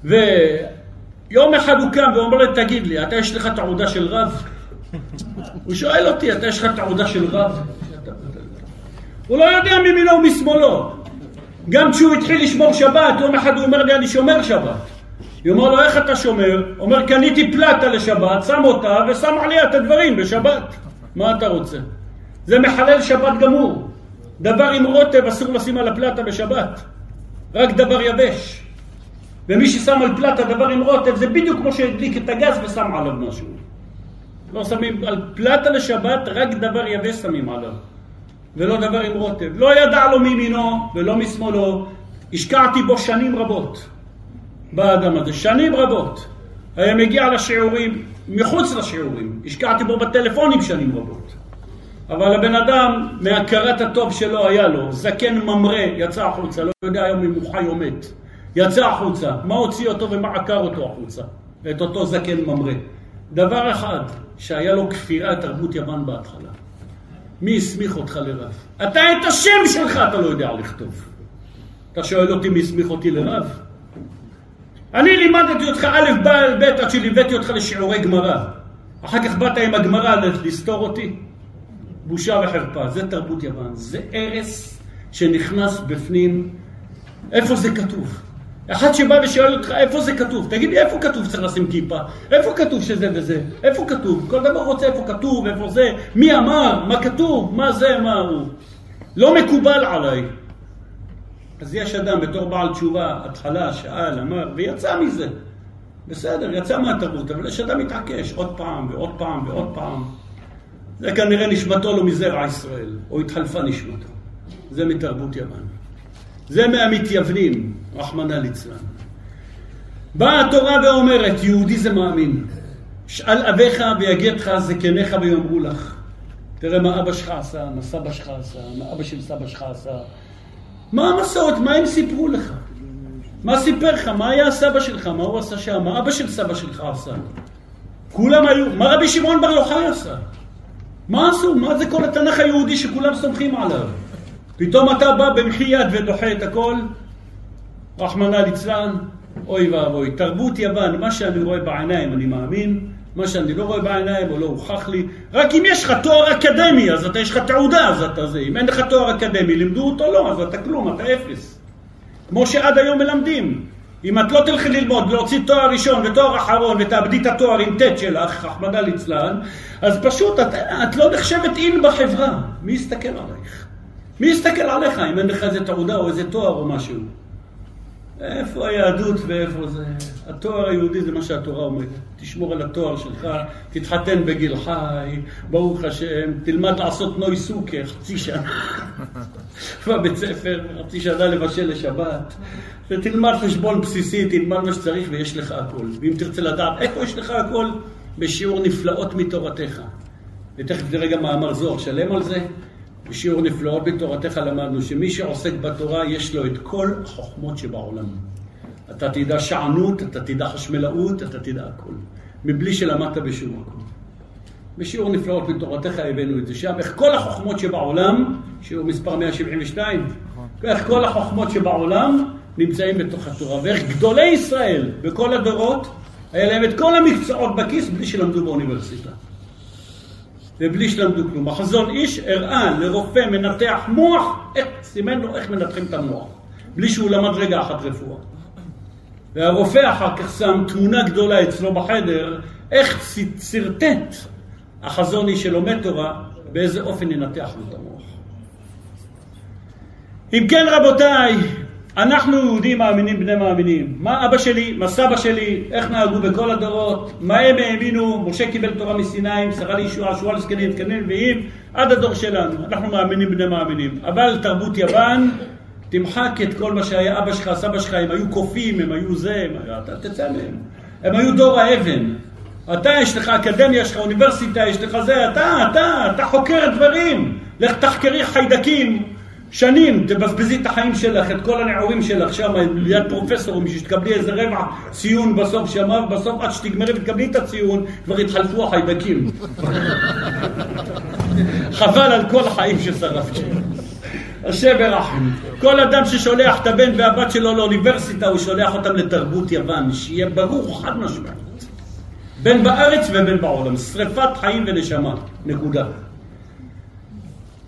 Speaker 1: ויום אחד הוא קם ואומר לי, תגיד לי, אתה יש לך תעודה של רב? הוא שואל אותי, אתה יש לך תעודה של רב? הוא לא יודע ממינו ומשמאלו. גם כשהוא התחיל לשמור שבת, יום אחד הוא אומר לי, אני שומר שבת. היא אומר לו, איך אתה שומר? אומר, קניתי פלטה לשבת, שם אותה ושם עליה את הדברים בשבת. מה אתה רוצה? זה מחלל שבת גמור. דבר עם רוטב אסור לשים על הפלטה בשבת. רק דבר יבש. ומי ששם על פלטה דבר עם רוטב זה בדיוק כמו שהדליק את הגז ושם עליו משהו. לא שמים על פלטה לשבת, רק דבר יבש שמים עליו. ולא דבר עם רוטב. לא ידע לו מימינו ולא משמאלו. השקעתי בו שנים רבות. באדם הזה, שנים רבות. היה מגיע לשיעורים, מחוץ לשיעורים. השקעתי בו בטלפונים שנים רבות. אבל הבן אדם, מהכרת הטוב שלו היה לו, זקן ממרא, יצא החוצה, לא יודע היום אם הוא חי או מת. יצא החוצה. מה הוציא אותו ומה עקר אותו החוצה? את אותו זקן ממרא. דבר אחד, שהיה לו כפירה תרבות יוון בהתחלה. מי הסמיך אותך לרב? אתה את השם שלך אתה לא יודע לכתוב. אתה שואל אותי מי הסמיך אותי לרב? אני לימדתי אותך א', ב', ב', עד שליוויתי אותך לשיעורי גמרא. אחר כך באת עם הגמרא לסתור אותי? בושה וחרפה. זה תרבות יוון. זה ארס שנכנס בפנים. איפה זה כתוב? אחד שבא ושואל אותך איפה זה כתוב, תגיד לי איפה כתוב שצריך לשים כיפה, איפה כתוב שזה וזה, איפה כתוב, כל דבר רוצה איפה כתוב, איפה זה, מי אמר, מה כתוב, מה זה, מה הוא. לא מקובל עליי. אז יש אדם בתור בעל תשובה, התחלה, שאל, אמר, ויצא מזה. בסדר, יצא מהתרבות, אבל יש אדם מתעקש עוד פעם ועוד פעם ועוד פעם. זה כנראה נשמתו לא מזרע ישראל, או התחלפה נשמתו. זה מתרבות יוון. זה מהמתייוונים, רחמנא ליצלן. באה התורה ואומרת, יהודי זה מאמין. שאל אביך ויגדך זקניך ויאמרו לך. תראה מה אבא שלך עשה, מה סבא שלך עשה, מה אבא של סבא שלך עשה. מה המסורת? מה הם סיפרו לך? מה סיפר לך? מה היה הסבא שלך? מה הוא עשה שם? מה אבא של סבא שלך עשה? כולם היו... מה רבי שמעון בר יוחאי עשה? מה עשו? מה זה כל התנ"ך היהודי שכולם סומכים עליו? פתאום אתה בא במחי יד ודוחה את הכל? רחמנא ליצלן, אוי ואבוי. תרבות יוון, מה שאני רואה בעיניים אני מאמין, מה שאני לא רואה בעיניים או לא הוכח לי. רק אם יש לך תואר אקדמי, אז אתה יש לך תעודה, אז אתה זה. אם אין לך תואר אקדמי, לימדו אותו לא, אז אתה כלום, אתה אפס. כמו שעד היום מלמדים. אם את לא תלכי ללמוד, להוציא תואר ראשון ותואר אחרון ותאבדי את התואר עם ט' שלך, רחמנא ליצלן, אז פשוט את, את לא נחשבת אין בחברה. מי יסתכל עלייך? מי יסתכל עליך אם אין לך איזה תעודה או איזה תואר או משהו? איפה היהדות ואיפה זה? התואר היהודי זה מה שהתורה אומרת. תשמור על התואר שלך, תתחתן בגיל חי, ברוך השם, תלמד לעשות נוי סוכה חצי שנה <laughs> בבית ספר, חצי שנה לבשל לשבת, ותלמד חשבון בסיסי, תלמד מה שצריך ויש לך הכל. ואם תרצה לדעת איפה יש לך הכל, בשיעור נפלאות מתורתך. ותכף נראה גם מאמר זוהר שלם על זה. בשיעור נפלאות בתורתך למדנו שמי שעוסק בתורה יש לו את כל החוכמות שבעולם. אתה תדע שענות, אתה תדע חשמלאות, אתה תדע הכל. מבלי שלמדת בשום מקום. בשיעור נפלאות בתורתך הבאנו את זה שם, איך כל החוכמות שבעולם, שיעור מספר 172, איך כל החוכמות שבעולם נמצאים בתוך התורה, ואיך גדולי ישראל בכל הדורות, היה להם את כל המקצועות בכיס בלי שלמדו באוניברסיטה. ובלי שלמדו כלום. החזון איש הראה לרופא מנתח מוח, איך, סימן לו איך מנתחים את המוח, בלי שהוא למד רגע אחת רפואה. והרופא אחר כך שם תמונה גדולה אצלו בחדר, איך שרטט החזון איש שלומד תורה, באיזה אופן ינתח לו את המוח. אם כן רבותיי, אנחנו יהודים מאמינים בני מאמינים. מה אבא שלי, מה סבא שלי, איך נהגו בכל הדורות, מה הם האמינו, משה קיבל תורה מסיני, שרה לישועה, שועה לזקנים, זקנים ואיים, עד הדור שלנו. אנחנו מאמינים בני מאמינים. אבל תרבות יוון, תמחק את כל מה שהיה אבא שלך, סבא שלך, הם היו קופים, הם היו זה, הם, אתה תצא מהם. הם היו דור האבן. אתה, יש לך אקדמיה, יש לך אוניברסיטה, יש לך זה, אתה, אתה, אתה חוקר דברים. לך תחקרי חיידקים, שנים תבזבזי את החיים שלך, את כל הנעורים שלך שם ליד פרופסור, בשביל שתקבלי איזה רבע ציון בסוף שמה, ובסוף עד שתגמרי ותקבלי את הציון, כבר התחלפו החיידקים. <laughs> חבל על כל החיים ששרפת. השם ירחם. כל אדם ששולח את הבן והבת שלו לאוניברסיטה, הוא שולח אותם לתרבות יוון, שיהיה ברור חד משמעית. בין בארץ ובין בעולם. שריפת חיים ונשמה. נקודה.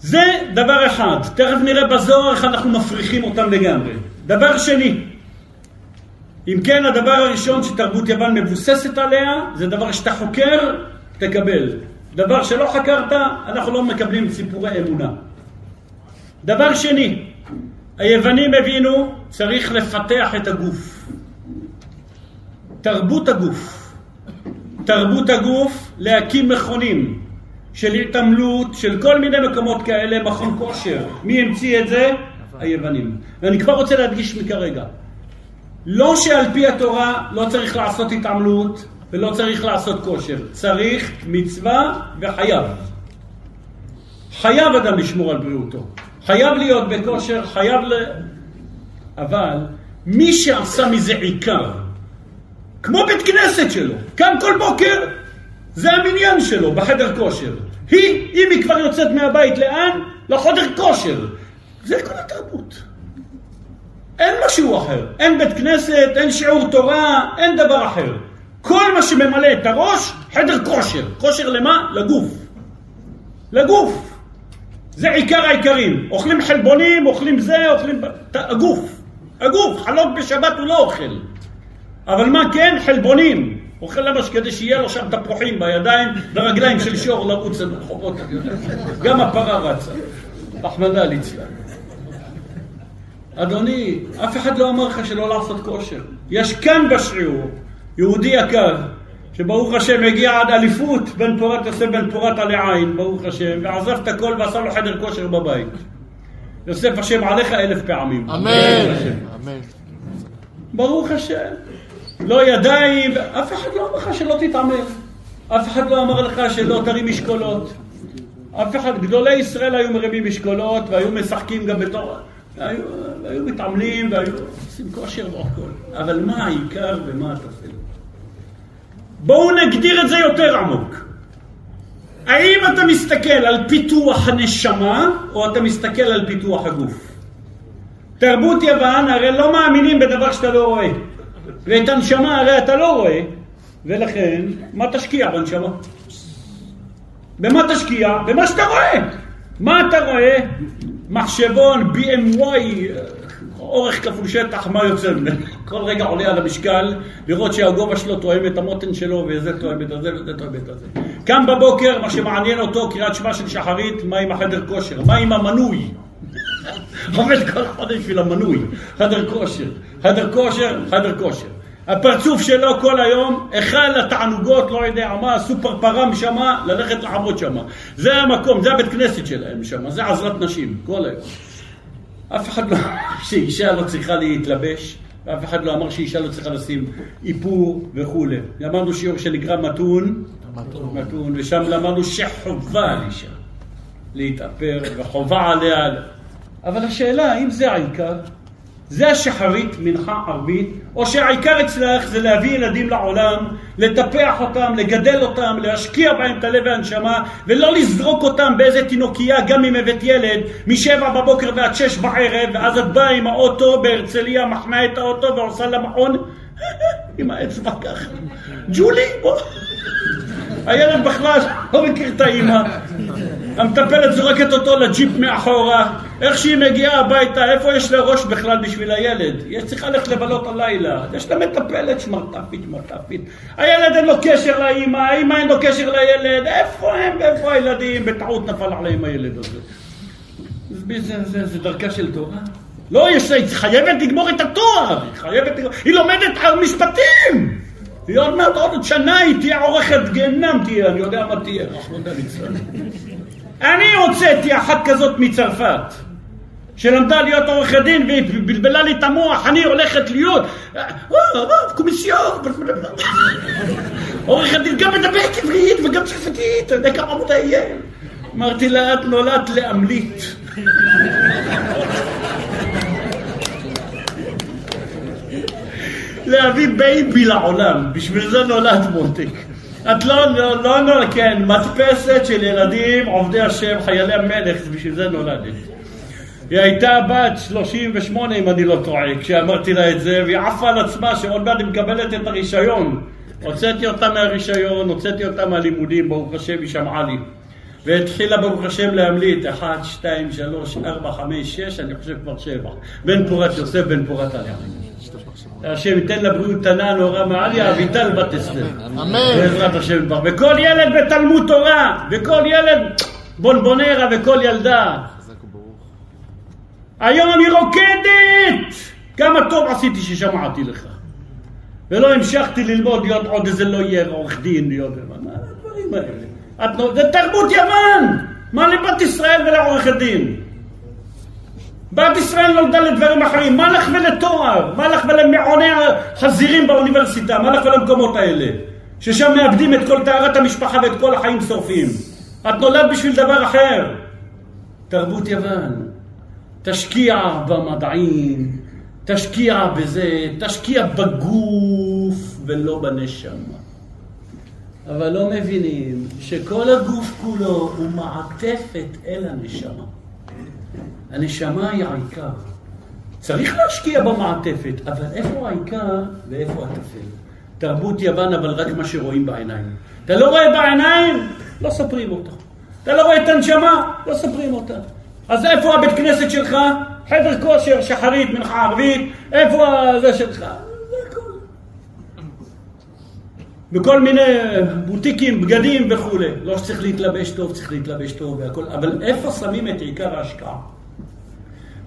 Speaker 1: זה דבר אחד. תכף נראה בזוהר איך אנחנו מפריחים אותם לגמרי. דבר שני, אם כן, הדבר הראשון שתרבות יוון מבוססת עליה, זה דבר שאתה חוקר, תקבל. דבר שלא חקרת, אנחנו לא מקבלים סיפורי אמונה. דבר שני, היוונים הבינו, צריך לפתח את הגוף. תרבות הגוף. תרבות הגוף, להקים מכונים. של התעמלות, של כל מיני מקומות כאלה, מכון כושר. מי המציא את זה? היוונים. ואני כבר רוצה להדגיש מכרגע. לא שעל פי התורה לא צריך לעשות התעמלות ולא צריך לעשות כושר. צריך מצווה וחייב. חייב אדם לשמור על בריאותו. חייב להיות בכושר, חייב ל... אבל מי שעשה מזה עיקר, כמו בית כנסת שלו, קם כל בוקר, זה המניין שלו בחדר כושר. היא, אם היא כבר יוצאת מהבית, לאן? לחודר כושר. זה כל התרבות. אין משהו אחר. אין בית כנסת, אין שיעור תורה, אין דבר אחר. כל מה שממלא את הראש, חדר כושר. כושר למה? לגוף. לגוף. זה עיקר העיקרים. אוכלים חלבונים, אוכלים זה, אוכלים... הגוף. הגוף. חלות בשבת הוא לא אוכל. אבל מה כן? חלבונים. אוכל למש כדי שיהיה לו שם תפוחים בידיים ורגליים של שור לרוץ ברחובות. גם הפרה רצה. רחמנא ליצלן. אדוני, אף אחד לא אמר לך שלא לעשות כושר. יש כאן בשיעור יהודי יקר, שברוך השם הגיע עד אליפות בן פורת יוסף בן פורת עלי עין, ברוך השם, ועזב את הכל ועשה לו חדר כושר בבית. יוסף השם עליך אלף פעמים.
Speaker 2: אמן.
Speaker 1: ברוך השם. לא ידיים, אף אחד לא אמר לך שלא תתעמל. אף אחד לא אמר לך שלא תרים משקולות. אף אחד, גדולי ישראל היו מרימים משקולות והיו משחקים גם בתור... היו, היו מתעמלים והיו עושים כושר והכל. אבל מה העיקר ומה הטפל? בואו נגדיר את זה יותר עמוק. האם אתה מסתכל על פיתוח הנשמה או אתה מסתכל על פיתוח הגוף? תרבות יוון הרי לא מאמינים בדבר שאתה לא רואה. ואת הנשמה הרי אתה לא רואה, ולכן, מה תשקיע בנשמה? במה תשקיע? במה שאתה רואה. מה אתה רואה? מחשבון BMW, אורך כפול שטח, מה יוצא ממנו? כל רגע עולה על המשקל, לראות שהגובה שלו תואם את המותן שלו, וזה תואם את הזה וזה תואם את הזה. קם בבוקר, מה שמעניין אותו, קריאת שמע של שחרית, מה עם החדר כושר? מה עם המנוי? <laughs> עובד כל חודש בשביל המנוי, חדר כושר, חדר כושר, חדר כושר. הפרצוף שלו כל היום, היכל התענוגות, לא יודע מה, סופר פרם שמה, ללכת לעבוד שמה. זה המקום, זה הבית כנסת שלהם שמה, זה עזרת נשים, כל היום. אף אחד לא אמר <laughs> שאישה לא צריכה להתלבש, ואף אחד לא אמר שאישה לא צריכה לשים איפור וכולי. למדנו שיעור שנקרא מתון, מתון, ושם למדנו שחובה על אישה להתאפר, וחובה עליה. אבל השאלה, האם זה העיקר? זה השחרית, מנחה ערבית, או שהעיקר אצלך זה להביא ילדים לעולם, לטפח אותם, לגדל אותם, להשקיע בהם את הלב והנשמה, ולא לזרוק אותם באיזה תינוקייה, גם אם הבאת ילד, משבע בבוקר ועד שש בערב, ואז את באה עם האוטו בהרצליה, מחנה את האוטו ועושה למעון, <laughs> עם האצבע ככה. ג'ולי, בוא. <laughs> הילד בכלל לא מכיר את האימא. המטפלת זורקת אותו לג'יפ מאחורה, איך שהיא מגיעה הביתה, איפה יש לה ראש בכלל בשביל הילד? יש צריכה ללכת לבלות הלילה, יש לה מטפלת שמרטפית, שמרטפית. הילד אין לו קשר לאימא, האימא אין לו קשר לילד, איפה הם ואיפה הילדים? בטעות נפל עליהם הילד הזה. זה, זה, זה, זה דרכה של תורה? לא, יש, היא חייבת לגמור את התואר, היא חייבת לגמור, היא לומדת על משפטים! היא עוד מעט עוד שנה היא תהיה עורכת גיהנם תהיה, אני יודע מה תהיה, רחמנא ליצלן. אני הוצאתי אחת כזאת מצרפת, שלמדה להיות עורכת דין והיא בלבלה לי את המוח, אני הולכת להיות קומיסיור, עורכת דין, גם מדברת עברית וגם צרפתית, אתה יודע כמה עבודה יהיה? אמרתי לה, את נולדת לעמלית. להביא baby לעולם, בשביל זה נולד מותק. את לא, לא, לא, לא, כן, מדפסת של ילדים עובדי השם, חיילי המלך, בשביל זה נולדת. היא הייתה בת 38 אם אני לא טועה, כשאמרתי לה את זה, והיא עפה על עצמה שעוד מעט היא מקבלת את הרישיון. הוצאתי אותה מהרישיון, הוצאתי אותה מהלימודים, ברוך השם, היא שמעה לי. והתחילה ברוך השם להמליט, 1, 2, 3, 4, 5, 6, אני חושב כבר 7. בן פורת יוסף, בן פורת עליה. השם ייתן לה בריאות קטנה, נורא מעליה, אביטל בת אסתר.
Speaker 2: אמן.
Speaker 1: בעזרת השם יתברך. וכל ילד בתלמוד תורה, וכל ילד בונבונרה וכל ילדה. היום אני רוקדת! כמה טוב עשיתי ששמעתי לך. ולא המשכתי ללמוד להיות עוד איזה לא יהיה עורך דין, להיות... מה הדברים האלה? זה תרבות יוון! מה לבת ישראל ולעורכת דין? בת ישראל נולדה לדברים אחרים, מה לך ולתואר? מה לך ולמעוני החזירים באוניברסיטה? מה לך ולמקומות האלה? ששם מאבדים את כל טהרת המשפחה ואת כל החיים שורפים. את נולדת בשביל דבר אחר. תרבות יוון. תשקיע במדעים, תשקיע בזה, תשקיע בגוף ולא בנשמה. אבל לא מבינים שכל הגוף כולו הוא מעטפת אל הנשמה. הנשמה היא העיקר. צריך להשקיע במעטפת, אבל איפה העיקר ואיפה הטפל? תרבות יוון, אבל רק מה שרואים בעיניים. אתה לא רואה בעיניים? לא סופרים אותה. אתה לא רואה את הנשמה? לא סופרים אותה. אז איפה הבית כנסת שלך? חדר כושר, שחרית, מנחה ערבית, איפה זה שלך? בכל מיני בוטיקים, בגדים וכולי. לא שצריך להתלבש טוב, צריך להתלבש טוב והכל, אבל איפה שמים את עיקר ההשקעה?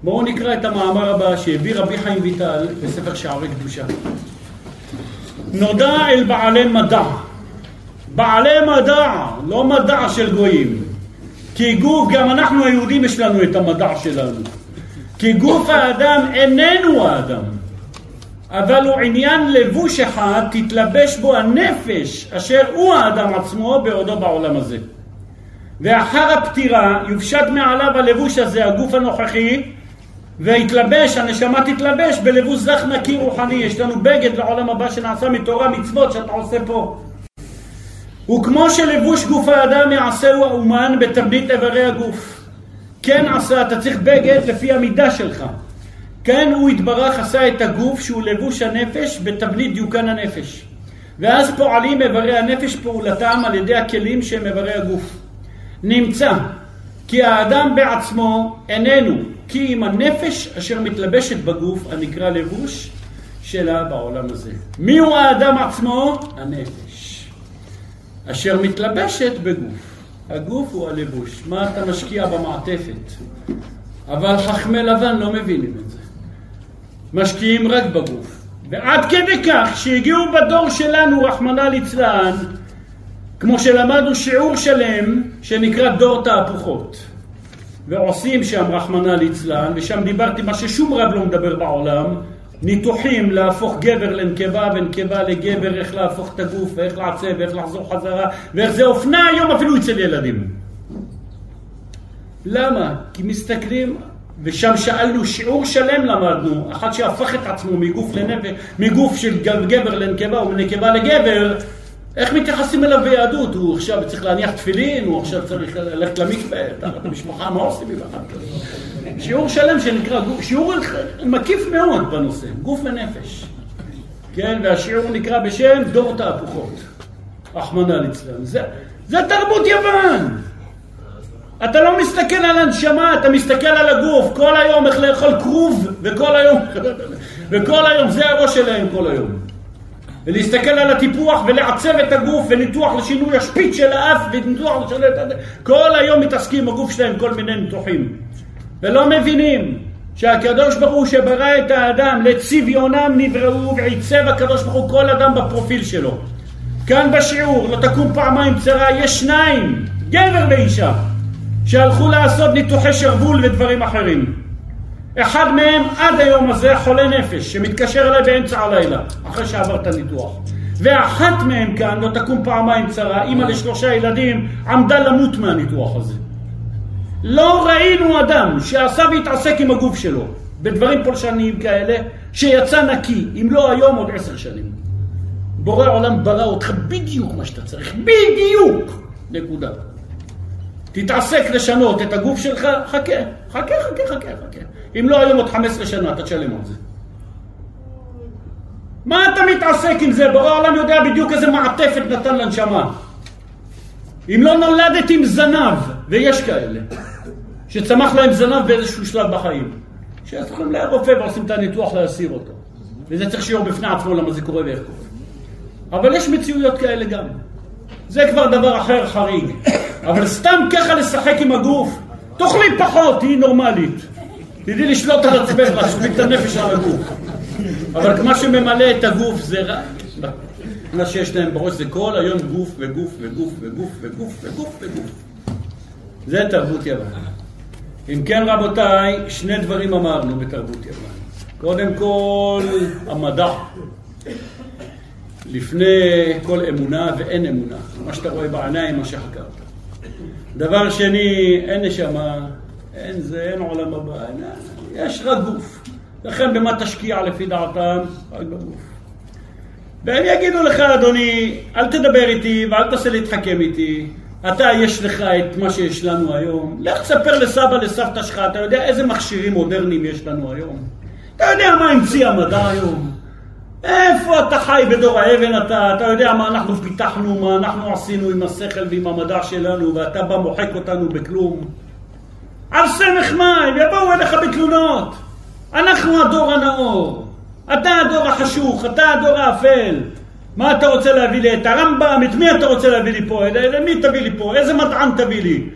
Speaker 1: בואו נקרא את המאמר הבא שהביא רבי חיים ויטל בספר שערי קדושה. נודע אל בעלי מדע, בעלי מדע, לא מדע של גויים. כי גוף, גם אנחנו היהודים יש לנו את המדע שלנו. כי גוף האדם איננו האדם, אבל הוא עניין לבוש אחד, תתלבש בו הנפש, אשר הוא האדם עצמו בעודו בעולם הזה. ואחר הפטירה יופשט מעליו הלבוש הזה, הגוף הנוכחי, ויתלבש, הנשמה תתלבש בלבוש זך נקי רוחני. יש לנו בגד לעולם הבא שנעשה מתורה מצוות שאתה עושה פה. וכמו שלבוש גוף האדם יעשהו האומן בתבנית איברי הגוף. כן עשה, אתה צריך בגד לפי המידה שלך. כן הוא יתברך עשה את הגוף שהוא לבוש הנפש בתבנית דיוקן הנפש. ואז פועלים איברי הנפש פעולתם על ידי הכלים שהם איברי הגוף. נמצא כי האדם בעצמו איננו כי אם הנפש אשר מתלבשת בגוף הנקרא לבוש שלה בעולם הזה. מי הוא האדם עצמו? הנפש. אשר מתלבשת בגוף. הגוף הוא הלבוש. מה אתה משקיע במעטפת? אבל חכמי לבן לא מבינים את זה. משקיעים רק בגוף. ועד כדי כך שהגיעו בדור שלנו, רחמנא ליצלן, כמו שלמדנו שיעור שלם שנקרא דור תהפוכות. ועושים שם רחמנא ליצלן, ושם דיברתי מה ששום רב לא מדבר בעולם, ניתוחים להפוך גבר לנקבה ונקבה לגבר, איך להפוך את הגוף ואיך לעצב ואיך לחזור חזרה ואיך זה אופנה היום אפילו אצל ילדים. למה? כי מסתכלים, ושם שאלנו, שיעור שלם למדנו, אחד שהפך את עצמו מגוף לנפש, מגוף של גבר לנקבה ומנקבה לגבר, איך מתייחסים אליו ביהדות? הוא עכשיו צריך להניח תפילין, הוא עכשיו צריך ללכת למקווה, תחת המשפחה, מה עושים עם אחד כזה? שיעור שלם שנקרא, שיעור מקיף מאוד בנושא, גוף ונפש. כן, והשיעור נקרא בשם דור תהפוכות, רחמנא ליצלן. זה, זה תרבות יוון. אתה לא מסתכל על הנשמה, אתה מסתכל על הגוף, כל היום איך לאכול כרוב, וכל היום, <laughs> וכל היום, זה הראש שלהם כל היום. ולהסתכל על הטיפוח ולעצב את הגוף וניתוח לשינוי השפיץ של האף וניתוח לשינוי את. כל היום מתעסקים בגוף שלהם כל מיני ניתוחים. ולא מבינים שהקדוש ברוך הוא שברא את האדם לצביונם נבראו ועיצב הקדוש ברוך הוא כל אדם בפרופיל שלו. כאן בשיעור לא תקום פעמיים צרה, יש שניים, גבר ואישה, שהלכו לעשות ניתוחי שרוול ודברים אחרים. אחד מהם עד היום הזה חולה נפש, שמתקשר אליי באמצע הלילה, אחרי שעבר את הניתוח. ואחת מהם כאן, לא תקום פעמיים צרה, אימא לשלושה ילדים, עמדה למות מהניתוח הזה. לא ראינו אדם שעשה והתעסק עם הגוף שלו בדברים פולשניים כאלה, שיצא נקי, אם לא היום עוד עשר שנים. בורא עולם ברא אותך בדיוק מה שאתה צריך, בדיוק! נקודה. תתעסק לשנות את הגוף שלך, חכה, חכה, חכה, חכה, חכה. אם לא היום עוד 15 שנה, אתה תשלם על זה. מה אתה מתעסק עם זה? בורא העולם יודע בדיוק איזה מעטפת נתן לנשמה. אם לא נולדת עם זנב, ויש כאלה, שצמח להם זנב באיזשהו שלב בחיים, שהולכים לרופא ועושים את הניתוח להסיר אותו. וזה צריך שיעור בפני עצמו למה זה קורה ואיך קורה. אבל יש מציאויות כאלה גם. זה כבר דבר אחר חריג. אבל סתם ככה לשחק עם הגוף, תאכלי פחות, תהיי נורמלית. תדעי לשלוט על עצמך, להשליט את הנפש על הגוף. אבל מה שממלא את הגוף זה רק... מה שיש להם בראש זה כל היום גוף וגוף וגוף וגוף וגוף וגוף וגוף. זה תרבות יוון. אם כן רבותיי, שני דברים אמרנו בתרבות יוון. קודם כל, המדע. לפני כל אמונה ואין אמונה. מה שאתה רואה בעיניים, מה שחקרת. דבר שני, אין נשמה, אין זה, אין עולם הבא, אין, יש רק גוף. לכן במה תשקיע לפי דעתם? רק בגוף. והם יגידו לך, אדוני, אל תדבר איתי ואל תעשה להתחכם איתי. אתה, יש לך את מה שיש לנו היום. לך תספר לסבא, לסבתא שלך, אתה יודע איזה מכשירים מודרניים יש לנו היום? אתה יודע מה המציא המדע היום? איפה אתה חי בדור האבן אתה? אתה יודע מה אנחנו פיתחנו, מה אנחנו עשינו עם השכל ועם המדע שלנו, ואתה בא מוחק אותנו בכלום? על סמך מה? הם יבואו אליך בתלונות. אנחנו הדור הנאור. אתה הדור החשוך, אתה הדור האפל. מה אתה רוצה להביא לי? את הרמב"ם? את מי אתה רוצה להביא לי פה? למי תביא לי פה? איזה מדען תביא לי?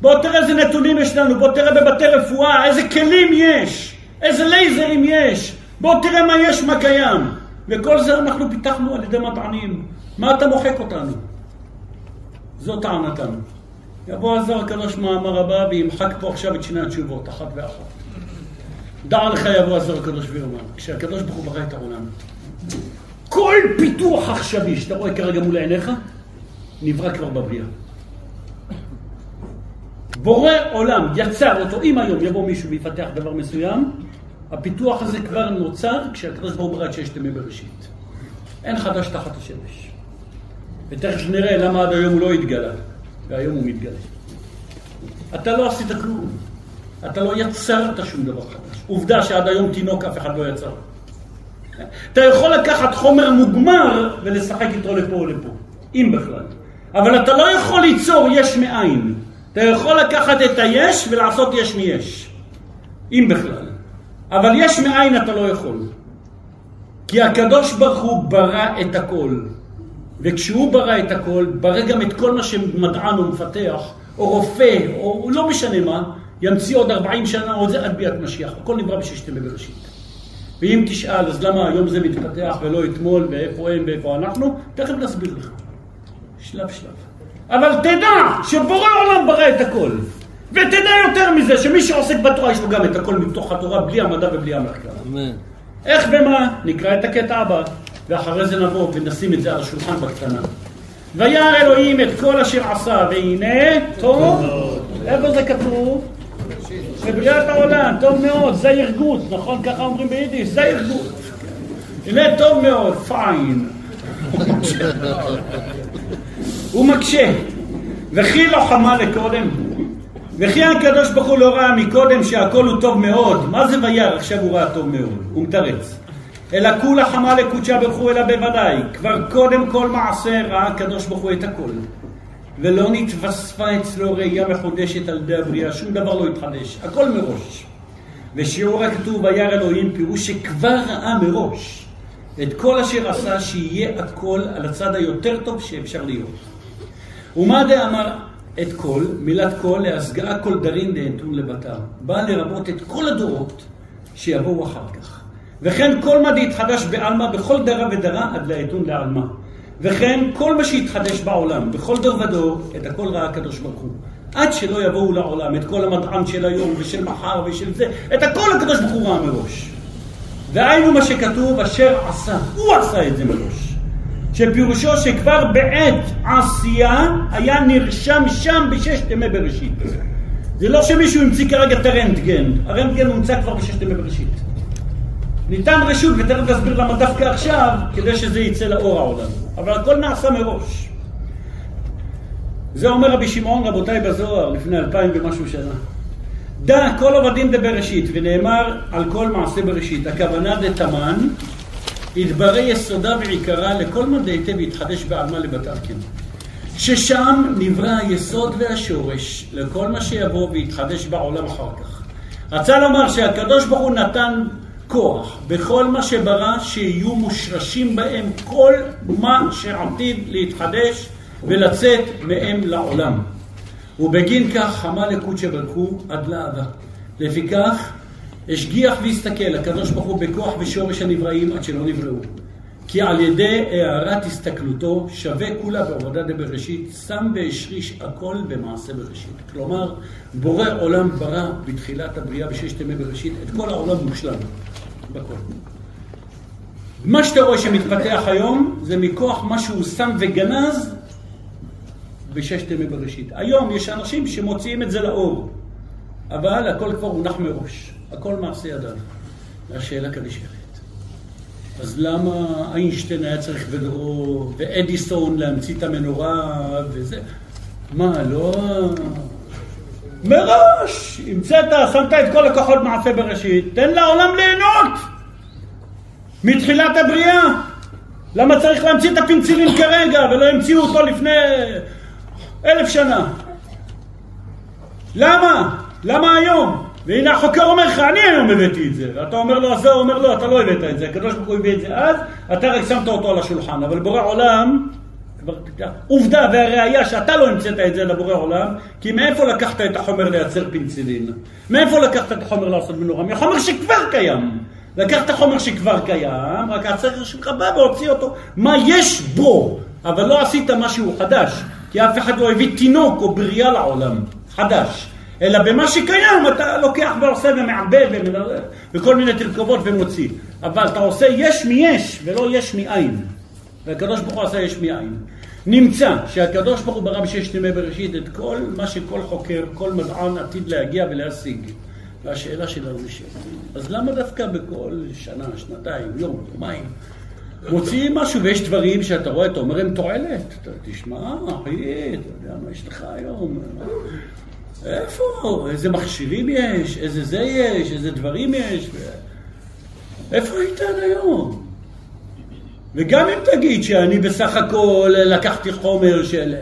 Speaker 1: בוא תראה איזה נתונים יש לנו, בוא תראה בבתי רפואה, איזה כלים יש, איזה לייזרים יש, בוא תראה מה יש, מה קיים. וכל זה אנחנו פיתחנו על ידי מדענים. מה אתה מוחק אותנו? זו טענתם. יבוא הזר הקדוש מאמר הבא וימחק פה עכשיו את שני התשובות, אחת ואחת. דע לך יבוא הזר הקדוש ויאמר, כשהקדוש ברוך הוא ברא את העולם. כל פיתוח עכשווי שאתה רואה כרגע מול עיניך, נברא כבר בבריאה. בורא עולם יצר אותו, אם היום יבוא מישהו ויפתח דבר מסוים, הפיתוח הזה כבר נוצר כשהקדוש ברוך הוא ברא את ששת ימי בראשית. אין חדש תחת השמש. ותכף נראה למה עד היום הוא לא התגלה, והיום הוא מתגלה. אתה לא עשית כלום. אתה לא יצרת שום דבר חדש. עובדה שעד היום תינוק אף אחד לא יצר. אתה יכול לקחת חומר מוגמר ולשחק איתו לפה או לפה, אם בכלל. אבל אתה לא יכול ליצור יש מאין. אתה יכול לקחת את היש ולעשות יש מיש, אם בכלל. אבל יש מאין אתה לא יכול. כי הקדוש ברוך הוא ברא את הכל. וכשהוא ברא את הכל, ברא גם את כל מה שמדען או מפתח, או רופא, או לא משנה מה, ימציא עוד 40 שנה או זה עד ביאת משיח. הכל נברא בששת ימי בראשית. ואם תשאל, אז למה היום זה מתפתח ולא אתמול, ואיפה הם ואיפה אנחנו? תכף נסביר לך. שלב שלב. אבל תדע שבורא עולם ברא את הכל. ותדע יותר מזה, שמי שעוסק בתורה יש לו גם את הכל מתוך התורה, בלי המדע ובלי המחקר. אמן. איך ומה? נקרא את הקטע הבא, ואחרי זה נבוא ונשים את זה על השולחן בקטנה. וירא אלוהים את כל אשר עשה, והנה טוב. איפה זה כתוב? בבריאת העולם, טוב מאוד, זה ירגות, נכון? ככה אומרים ביידיש, זה ירגות. הנה טוב מאוד, פיין. הוא מקשה. וכי לא חמה לקודם? וכי הקדוש ברוך הוא לא ראה מקודם שהכל הוא טוב מאוד. מה זה וירא? עכשיו הוא ראה טוב מאוד. הוא מתרץ. אלא כולה חמה לקודשה ברוך הוא אלא בוודאי. כבר קודם כל מעשה ראה הקדוש ברוך הוא את הכל. ולא נתווספה אצלו ראייה מחודשת על ידי הבריאה, שום דבר לא התחדש, הכל מראש. ושיעור הכתוב וירא אלוהים פירוש שכבר ראה מראש את כל אשר עשה שיהיה הכל על הצד היותר טוב שאפשר להיות. ומה דאמר את כל, מילת כל, להשגאה כל דרין דהנתון לבתר. בא לרבות את כל הדורות שיבואו אחר כך. וכן כל מה דהתחדש בעלמא בכל דרה ודרה עד להיתון לעלמא. וכן כל מה שהתחדש בעולם, בכל דור ודור, את הכל ראה הקדוש ברוך הוא. עד שלא יבואו לעולם את כל המדען של היום ושל מחר ושל זה, את הכל הקדוש ברוך הוא ראה מראש. והיינו מה שכתוב, אשר עשה, הוא עשה את זה מראש. שפירושו שכבר בעת עשייה היה נרשם שם בששת ימי בראשית. זה לא שמישהו המציא כרגע את הרנטגן, הרנטגן הומצא כבר בששת ימי בראשית. ניתן רשות, ותכף נסביר למה דווקא עכשיו, כדי שזה יצא לאור העולם. אבל הכל נעשה מראש. זה אומר רבי שמעון רבותיי בזוהר לפני אלפיים ומשהו שנה. דע כל עובדים דבראשית, ונאמר על כל מעשה בראשית. הכוונה דתמן, יתברא יסודה ועיקרה לכל מה דהיטב ויתחדש בעלמא לבתרקן. ששם נברא היסוד והשורש לכל מה שיבוא ויתחדש בעולם אחר כך. רצה לומר שהקדוש ברוך הוא נתן כוח בכל מה שברא שיהיו מושרשים בהם כל מה שעתיד להתחדש ולצאת מהם לעולם. ובגין כך חמה לקודשא ברכו עד לאהבה. לפיכך השגיח והסתכל הקדוש ברוך הוא בכוח ושורש הנבראים עד שלא נבראו. כי על ידי הארת הסתכלותו שווה כולה בעבודה דבראשית, שם והשריש הכל במעשה בראשית. כלומר, בורא עולם ברא בתחילת הבריאה בששת ימי בראשית את כל העולם מושלם. בכל. מה שאתה רואה שמתפתח היום זה מכוח מה שהוא שם וגנז בששת ימי בראשית. היום יש אנשים שמוציאים את זה לאור, אבל הכל כבר הונח מראש, הכל מעשה ידיו. והשאלה כאן נשארת. אז למה איינשטיין היה צריך בדורו, ואדיסון להמציא את המנורה וזה? מה, לא... מראש, המצאת, שמת את כל הכוחות מעשה בראשית, תן לעולם ליהנות מתחילת הבריאה. למה צריך להמציא את הפינצילין כרגע ולא המציאו אותו לפני אלף שנה? למה? למה היום? והנה החוקר אומר לך, אני היום הבאתי את זה. ואתה אומר לו, אז זה אומר לו, אתה לא הבאת את זה. הקדוש ברוך הוא הביא את זה אז, אתה רק שמת אותו על השולחן. אבל בורא עולם עובדה והראיה שאתה לא המצאת את זה לבורא עולם, כי מאיפה לקחת את החומר לייצר פינצילין? מאיפה לקחת את החומר לעשות מנורה? מהחומר שכבר קיים. לקחת חומר שכבר קיים, רק הצריך שלך בא והוציא אותו, מה יש בו, אבל לא עשית משהו חדש, כי אף אחד לא הביא תינוק או בריאה לעולם, חדש. אלא במה שקיים אתה לוקח ועושה ומעבד וכל מיני תרכובות ומוציא. אבל אתה עושה יש מיש ולא יש מאין. והקדוש ברוך הוא עשה יש מאין. נמצא שהקדוש ברוך הוא ברא בששת ימי בראשית את כל מה שכל חוקר, כל מדען עתיד להגיע ולהשיג. והשאלה שלנו נשאלת, אז למה דווקא בכל שנה, שנתיים, יום, יומיים, מוציאים משהו ויש דברים שאתה רואה, אתה אומר הם תועלת, אתה תשמע, אחי, אתה יודע מה יש לך היום, איפה, איזה מכשירים יש, איזה זה יש, איזה דברים יש, איפה היית עד היום? וגם אם תגיד שאני בסך הכל לקחתי חומר של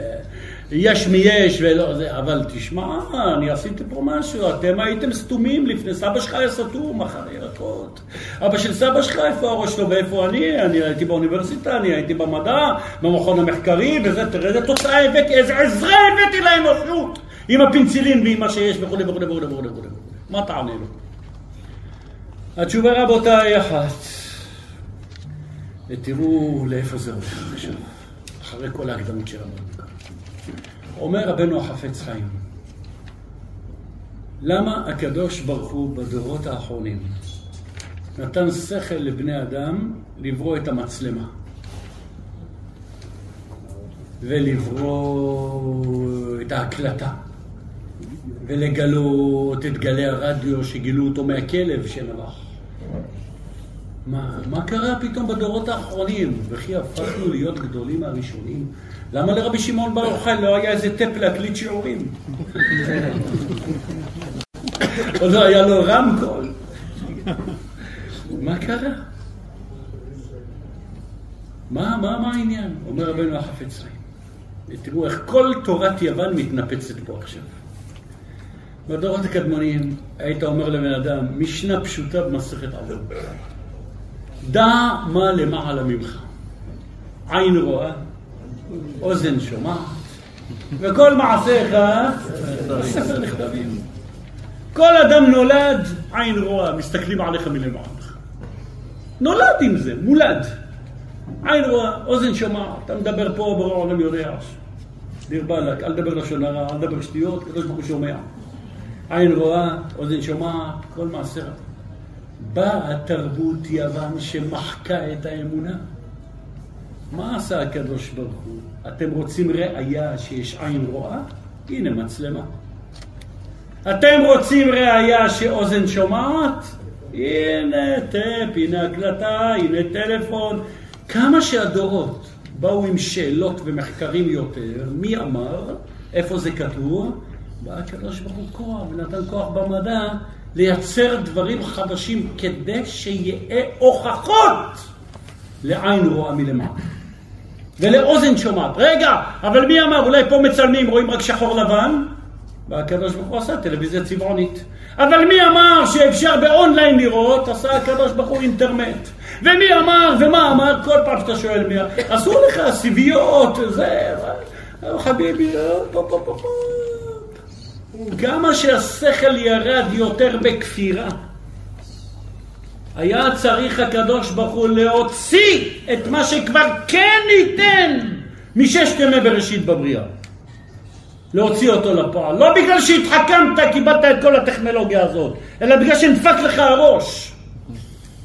Speaker 1: יש מיש ולא זה, אבל תשמע, אני עשיתי פה משהו, אתם הייתם סתומים לפני, סבא שלך היה סתום, מחר ירקות. אבא של סבא שלך, איפה הראש שלו ואיפה אני? אני הייתי באוניברסיטה, אני הייתי במדע, במכון המחקרי, וזה, תראה איזה תוצאה הבאתי, איזה עזרה הבאתי לאנושות, עם הפינצילין ועם מה שיש וכולי וכולי וכולי וכולי וכולי. מה תענה לו? התשובה רבותיי אחת, ותראו לאיפה זה הולך עכשיו, אחרי כל ההקדמות שלנו. אומר רבנו החפץ חיים, למה הקדוש ברוך הוא בדורות האחרונים נתן שכל לבני אדם לברוא את המצלמה ולברוא את ההקלטה ולגלות את גלי הרדיו שגילו אותו מהכלב שנבח. מה, מה קרה פתאום בדורות האחרונים? וכי הפכנו להיות גדולים מהראשונים? למה לרבי שמעון בר יוחאי לא היה איזה טפ להקליט שיעורים? <laughs> עוד לא היה לו רמקול. מה קרה? מה, מה, מה העניין? אומר רבנו החפץ חיים. תראו איך כל תורת יוון מתנפצת פה עכשיו. בדורות הקדמונים היית אומר לבן אדם, משנה פשוטה במסכת עבוד. דע מה למעלה ממך. עין רואה, אוזן שומעת, וכל מעשיך ספר נכתבים. כל אדם נולד, עין רואה, מסתכלים עליך מלמעלה. נולד עם זה, מולד. עין רואה, אוזן שומעת, אתה מדבר פה, ברור העולם יודע. דיר באלק, אל תדבר לשון הרע, אל תדבר שטויות, קדוש ברוך הוא שומע. עין רואה, אוזן שומעת, כל מעשר. באה תרבות יוון שמחקה את האמונה. מה עשה הקדוש ברוך הוא? אתם רוצים ראייה שיש עין רואה? הנה מצלמה. אתם רוצים ראייה שאוזן שומעת? הנה טאפ, הנה הקלטה, הנה טלפון. כמה שהדורות באו עם שאלות ומחקרים יותר, מי אמר? איפה זה כתוב? בא הקדוש ברוך הוא כוח ונתן כוח במדע לייצר דברים חדשים כדי שיהיה הוכחות לעין רואה מלמעלה. ולאוזן שומעת. רגע, אבל מי אמר, אולי פה מצלמים, רואים רק שחור לבן? והקדוש ברוך הוא עשה טלוויזיה צבעונית. אבל מי אמר שאפשר באונליין לראות? עשה הקדוש ברוך הוא אינטרנט. ומי אמר, ומה אמר? כל פעם שאתה שואל מי... עשו לך סיביות, זה... חביבי, פה פה פה פה. כמה שהשכל ירד יותר בכפירה. היה צריך הקדוש ברוך הוא להוציא את מה שכבר כן ניתן מששת ימי בראשית בבריאה. להוציא אותו לפועל. לא בגלל שהתחכמת, קיבלת את כל הטכנולוגיה הזאת, אלא בגלל שנדפק לך הראש.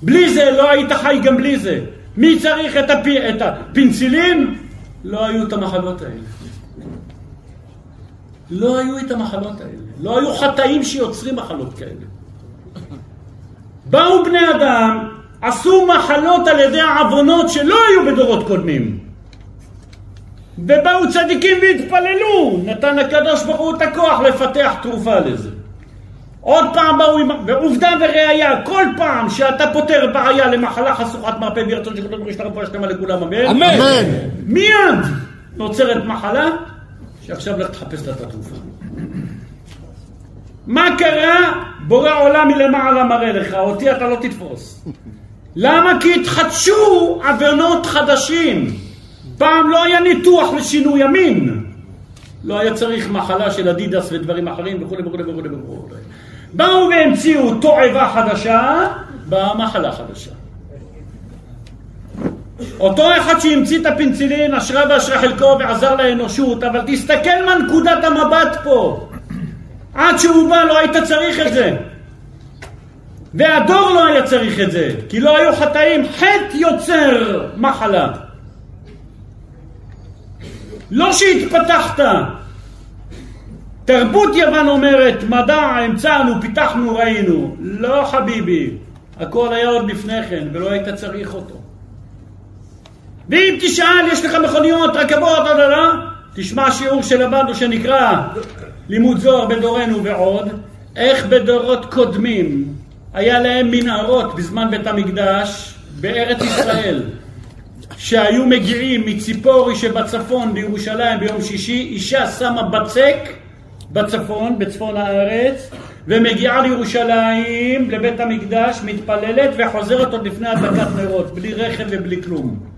Speaker 1: בלי זה לא היית חי גם בלי זה. מי צריך את, הפ... את הפינצילין? לא היו את המחלות האלה. לא היו את המחלות האלה. לא היו חטאים שיוצרים מחלות כאלה. באו בני אדם, עשו מחלות על ידי העוונות שלא היו בדורות קודמים. ובאו צדיקים והתפללו, נתן הקדוש ברוך הוא את הכוח לפתח תרופה לזה. עוד פעם באו עם... ועובדה וראיה, כל פעם שאתה פותר בעיה למחלה חשוכת מרפא וירצון שקדוש ברוך הוא רפואה שלמה לכולם, אמן?
Speaker 2: אמן.
Speaker 1: מיד נוצרת מחלה, שעכשיו לך תחפש לה את התרופה. מה קרה? בורא עולם מלמעלה מראה לך, אותי אתה לא תתפוס. למה? כי התחדשו עוונות חדשים. פעם לא היה ניתוח לשינוי המין. לא היה צריך מחלה של אדידס ודברים אחרים וכו' וכו' וכו' וכו'. באו והמציאו תועבה חדשה, באה מחלה חדשה. אותו אחד שהמציא את הפנצילין, אשרה ואשרה חלקו ועזר לאנושות, אבל תסתכל מה נקודת המבט פה. עד שהוא בא לא היית צריך את זה. והדור לא היה צריך את זה, כי לא היו חטאים, חטא יוצר מחלה. לא שהתפתחת. תרבות יוון אומרת, מדע, המצאנו, פיתחנו, ראינו. לא חביבי, הכל היה עוד לפני כן, ולא היית צריך אותו. ואם תשאל, יש לך מכוניות, רכבות, תשמע שיעור שלמדנו שנקרא לימוד זוהר בדורנו ועוד, איך בדורות קודמים היה להם מנהרות בזמן בית המקדש בארץ ישראל, שהיו מגיעים מציפורי שבצפון בירושלים ביום שישי, אישה שמה בצק בצפון, בצפון הארץ, ומגיעה לירושלים, לבית המקדש, מתפללת וחוזרת עוד לפני הדלקת נרות, בלי רכב ובלי כלום.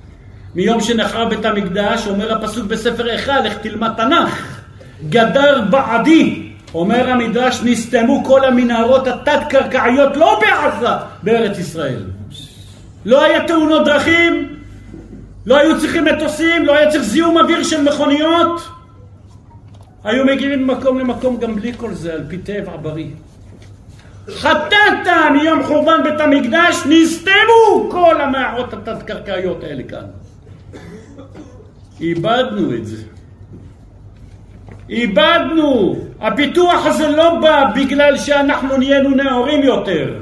Speaker 1: מיום שנחרב בית המקדש, אומר הפסוק בספר איכה, לך תלמד תנ"ך, גדר בעדי, אומר המדרש, נסתמו כל המנהרות התת-קרקעיות, לא בעזה, בארץ ישראל. לא היה תאונות דרכים, לא היו צריכים מטוסים, לא היה צריך זיהום אוויר של מכוניות. היו מגיעים ממקום למקום גם בלי כל זה, על פי טבע בריא. חטאת מיום חורבן בית המקדש, נסתמו כל המערות התת-קרקעיות האלה כאן. איבדנו את זה. איבדנו. הפיתוח הזה לא בא בגלל שאנחנו נהיינו נאורים יותר,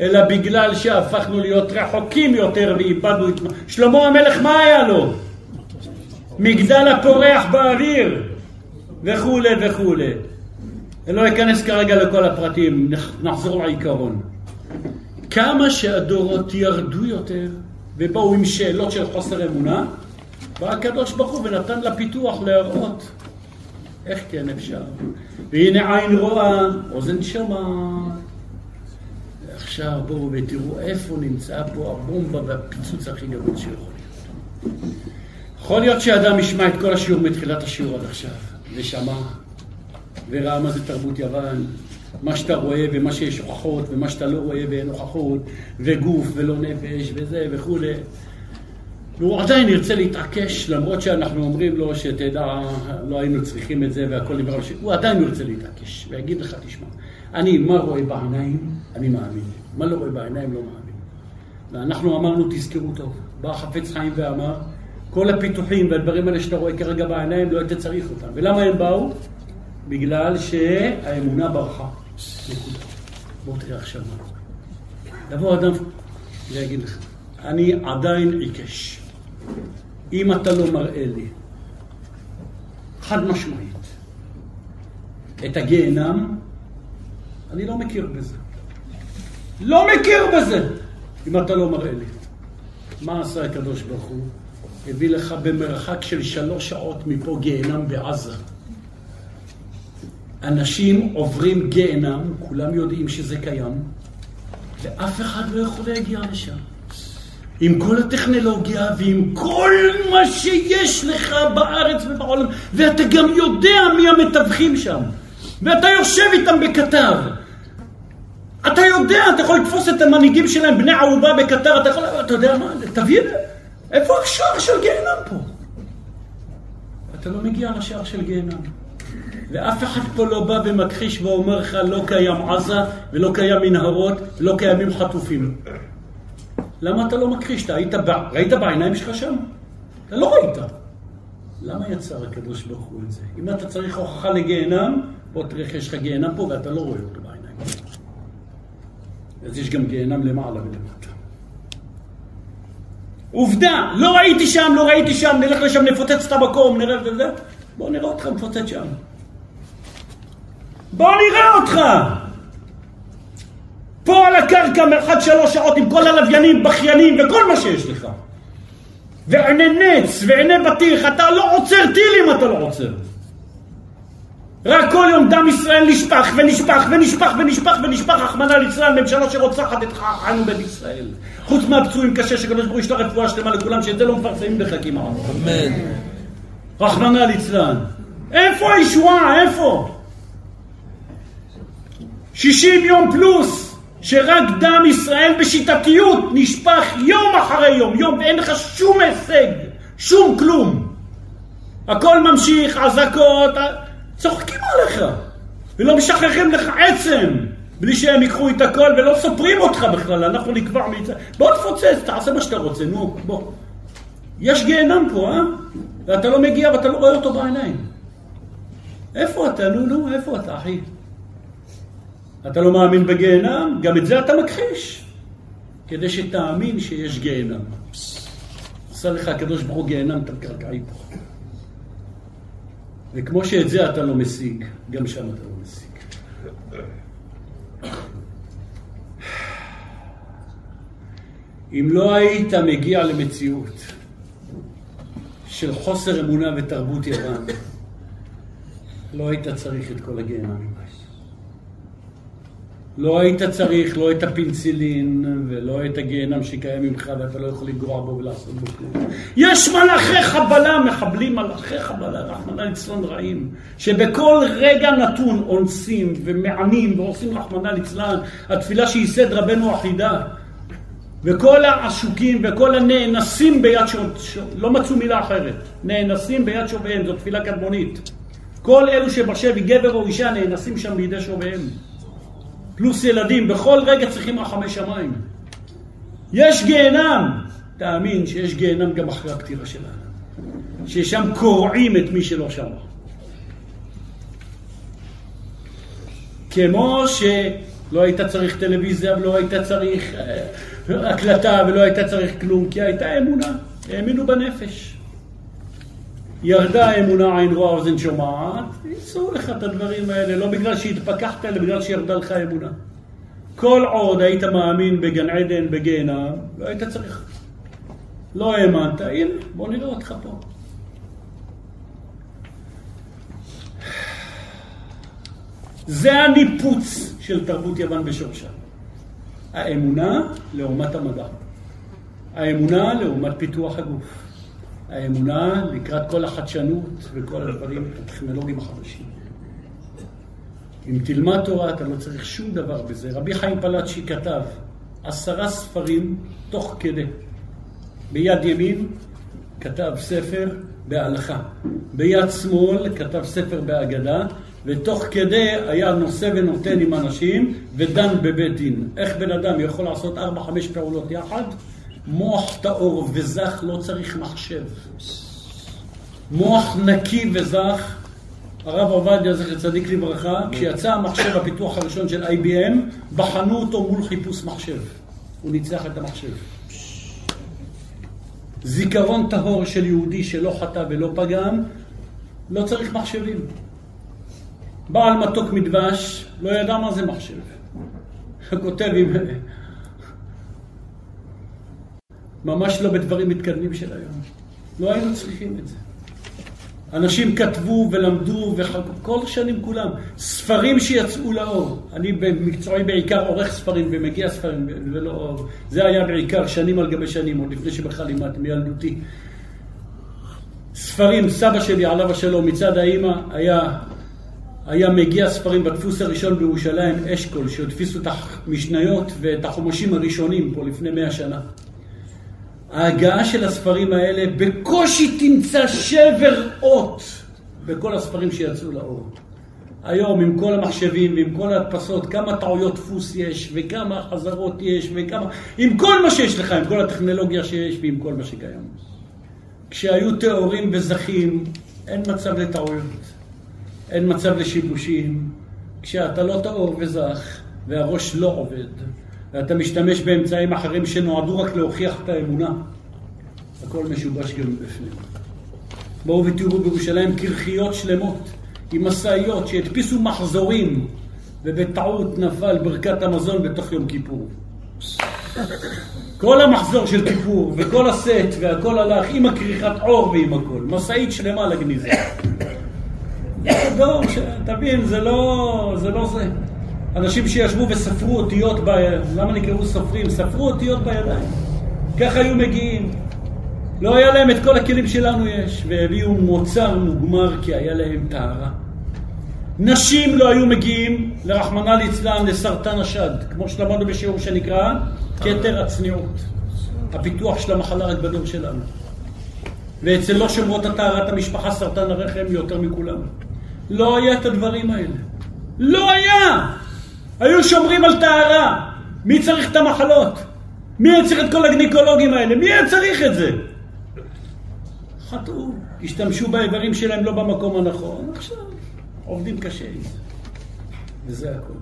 Speaker 1: אלא בגלל שהפכנו להיות רחוקים יותר ואיבדנו את... שלמה המלך מה היה לו? מגדל הפורח באוויר וכולי וכולי. אני לא אכנס כרגע לכל הפרטים, נחזור לעיקרון. כמה שהדורות ירדו יותר ובאו עם שאלות של חוסר אמונה, בא הקדוש ברוך הוא ונתן לפיתוח להראות איך כן אפשר. והנה עין רואה, אוזן שמע. עכשיו בואו ותראו איפה נמצא פה הבומבה והפיצוץ הכי גדול שיכול להיות. יכול להיות שאדם ישמע את כל השיעור מתחילת השיעור עד עכשיו, ושמע, וראה מה זה תרבות יוון, מה שאתה רואה ומה שיש הוכחות, ומה שאתה לא רואה ואין הוכחות, וגוף ולא נפש וזה וכולי. והוא עדיין ירצה להתעקש, למרות שאנחנו אומרים לו שתדע, לא היינו צריכים את זה והכל נברא בשביל... הוא עדיין ירצה להתעקש, ויגיד לך, תשמע, אני מה רואה בעיניים, אני מאמין. מה לא רואה בעיניים, לא מאמין. ואנחנו אמרנו, תזכרו טוב, בא חפץ חיים ואמר, כל הפיתוחים והדברים האלה שאתה רואה כרגע בעיניים, לא היית צריך אותם. ולמה הם באו? בגלל שהאמונה ברחה. נקודה. בואו תראה עכשיו מה. יבוא אדם ויגיד לך, אני עדיין עיקש. אם אתה לא מראה לי חד משמעית את הגיהנם, אני לא מכיר בזה. לא מכיר בזה, אם אתה לא מראה לי. מה עשה הקדוש ברוך הוא? הביא לך במרחק של שלוש שעות מפה גיהנם בעזה. אנשים עוברים גיהנם, כולם יודעים שזה קיים, ואף אחד לא יכול להגיע לשם. עם כל הטכנולוגיה ועם כל מה שיש לך בארץ ובעולם, ואתה גם יודע מי המתווכים שם, ואתה יושב איתם בקטר. אתה יודע, אתה יכול לתפוס את המנהיגים שלהם, בני ערובה בקטר, אתה יכול, אתה יודע מה, תביא, איפה השער של גיהנם פה? אתה לא מגיע לשער של גיהנם. ואף אחד פה לא בא ומכחיש ואומר לך, לא קיים עזה, ולא קיים מנהרות, ולא קיימים חטופים. למה אתה לא מכחיש? אתה היית, ראית בעיניים שלך שם? אתה לא ראית. למה יצר הקדוש ברוך הוא את זה? אם אתה צריך הוכחה לגיהנם, בוא תראה איך יש לך גיהנם פה ואתה לא רואה אותו בעיניים. אז יש גם גיהנם למעלה ולמטה. עובדה, לא ראיתי שם, לא ראיתי שם, נלך לשם, נפוצץ את המקום, נראה את זה. בוא נראה אותך מפוצץ שם. בוא נראה אותך! פה על הקרקע מרחק שלוש שעות עם כל הלוויינים, בכיינים וכל מה שיש לך. ועיני נץ ועיני בטיח, אתה לא עוצר טיל אם אתה לא עוצר. רק כל יום דם ישראל נשפך ונשפך ונשפך ונשפך ונשפך, רחמנא ליצלן, ממשלה שרוצחת את חיינו בית ישראל. חוץ מהפצועים קשה, שקדוש ברוך הוא ישלח רפואה שלמה לכולם, שאת זה לא מפרסמים בחכים.
Speaker 2: אמן.
Speaker 1: רחמנא ליצלן. איפה הישועה? איפה? 60 יום פלוס, שרק דם ישראל בשיטתיות נשפך יום אחרי יום, יום, ואין לך שום הישג, שום כלום. הכל ממשיך, אזעקות, צוחקים עליך, ולא משחררים לך עצם, בלי שהם ייקחו את הכל ולא סופרים אותך בכלל, אנחנו נקבע מצ... בוא תפוצץ, תעשה מה שאתה רוצה, נו, בוא. יש גיהנם פה, אה? ואתה לא מגיע ואתה לא רואה אותו בעיניים. איפה אתה? נו, נו, איפה אתה, אחי? אתה לא מאמין בגיהנם? גם את זה אתה מכחיש. כדי שתאמין שיש גיהנם. עשה לך הקדוש ברוך הוא גיהנם תת-קרקעי פה. וכמו שאת זה אתה לא משיג, גם שם אתה לא משיג. אם לא היית מגיע למציאות של חוסר אמונה ותרבות יוון, לא היית צריך את כל הגיהנמים האלה. לא היית צריך לא את הפינצילין ולא את הגיהנם שקיים ממך ואתה לא יכול לגרוע בו ולעשות בו כלום. יש מלאכי חבלה, מחבלים מלאכי חבלה, רחמנא ליצלן רעים, שבכל רגע נתון אונסים ומענים ועושים רחמנא ליצלן, התפילה שייסד רבנו אחידה. וכל העשוקים וכל הנאנסים ביד שוביהם, לא מצאו מילה אחרת, נאנסים ביד שוביהם, זו תפילה קדמונית. כל אלו שבשבי, גבר או אישה, נאנסים שם בידי שוביהם. פלוס ילדים, בכל רגע צריכים רחמי שמיים. יש גיהנם, תאמין שיש גיהנם גם אחרי הפטירה שלנו. ששם קורעים את מי שלא שם. כמו שלא היית צריך טלוויזיה ולא היית צריך אה, הקלטה ולא היית צריך כלום, כי הייתה אמונה, האמינו בנפש. ירדה האמונה עין רואה אוזן שומעת, יישאו לך את הדברים האלה, לא בגלל שהתפכחת, אלא בגלל שירדה לך אמונה. כל עוד היית מאמין בגן עדן, בגיהנם, לא היית צריך. לא האמנת, הנה, בוא נראה אותך פה. זה הניפוץ של תרבות יוון בשורשה. האמונה לעומת המדע. האמונה לעומת פיתוח הגוף. האמונה לקראת כל החדשנות וכל הדברים הטכנולוגיים החדשים. אם תלמד תורה אתה לא צריך שום דבר בזה. רבי חיים פלאצ'י כתב עשרה ספרים תוך כדי. ביד ימין כתב ספר בהלכה, ביד שמאל כתב ספר בהגדה, ותוך כדי היה נושא ונותן עם אנשים ודן בבית דין. איך בן אדם יכול לעשות ארבע, חמש פעולות יחד? מוח טהור וזך לא צריך מחשב. מוח נקי וזך, הרב עובדיה זכר צדיק לברכה, כשיצא המחשב הפיתוח הראשון של IBM, בחנו אותו מול חיפוש מחשב. הוא ניצח את המחשב. זיכרון טהור של יהודי שלא חטא ולא פגם, לא צריך מחשבים. בעל מתוק מדבש לא ידע מה זה מחשב. כותב עם ממש לא בדברים מתקדמים של היום. לא היינו צריכים את זה. אנשים כתבו ולמדו, כל השנים כולם, ספרים שיצאו לאור. אני במקצועי בעיקר עורך ספרים ומגיע ספרים ולא... זה היה בעיקר שנים על גבי שנים, עוד לפני שבכלל לימדתי מילדותי. ספרים, סבא שלי עליו השלום מצד האימא היה, היה מגיע ספרים בדפוס הראשון בירושלים, אשכול, שהדפיסו את המשניות ואת החומשים הראשונים פה לפני מאה שנה. ההגעה של הספרים האלה בקושי תמצא שבר אות בכל הספרים שיצאו לאור. היום עם כל המחשבים ועם כל ההדפסות, כמה טעויות דפוס יש וכמה חזרות יש וכמה... עם כל מה שיש לך, עם כל הטכנולוגיה שיש ועם כל מה שקיים. כשהיו טהורים וזכים, אין מצב לטעויות, אין מצב לשיבושים. כשאתה לא טהור וזך והראש לא עובד, ואתה משתמש באמצעים אחרים שנועדו רק להוכיח את האמונה. הכל משובש גם בפנים. בואו ותראו בירושלים קרחיות שלמות עם משאיות שהדפיסו מחזורים ובטעות נפל ברכת המזון בתוך יום כיפור. כל המחזור של כיפור וכל הסט והכל הלך עם הכריכת עור ועם הכל. משאית שלמה לגניזה. דור, תבין, זה לא זה. לא זה. אנשים שישבו וספרו אותיות, ב... למה נקראו סופרים? ספרו אותיות בידיים. ככה היו מגיעים. לא היה להם את כל הכלים שלנו יש, והביאו מוצר מוגמר כי היה להם טהרה. נשים לא היו מגיעים, לרחמנא ליצלן, לסרטן השד, כמו שלמדנו בשיעור שנקרא כתר הצניעות. הפיתוח של המחלה רק בדור שלנו. ואצל לא שומרות הטהרת המשפחה סרטן הרחם יותר מכולם. לא היה את הדברים האלה. לא היה! היו שומרים על טהרה. מי צריך את המחלות? מי היה צריך את כל הגניקולוגים האלה? מי היה צריך את זה? חטאו, השתמשו באיברים שלהם לא במקום הנכון, עכשיו עובדים קשה עם זה. וזה הכל.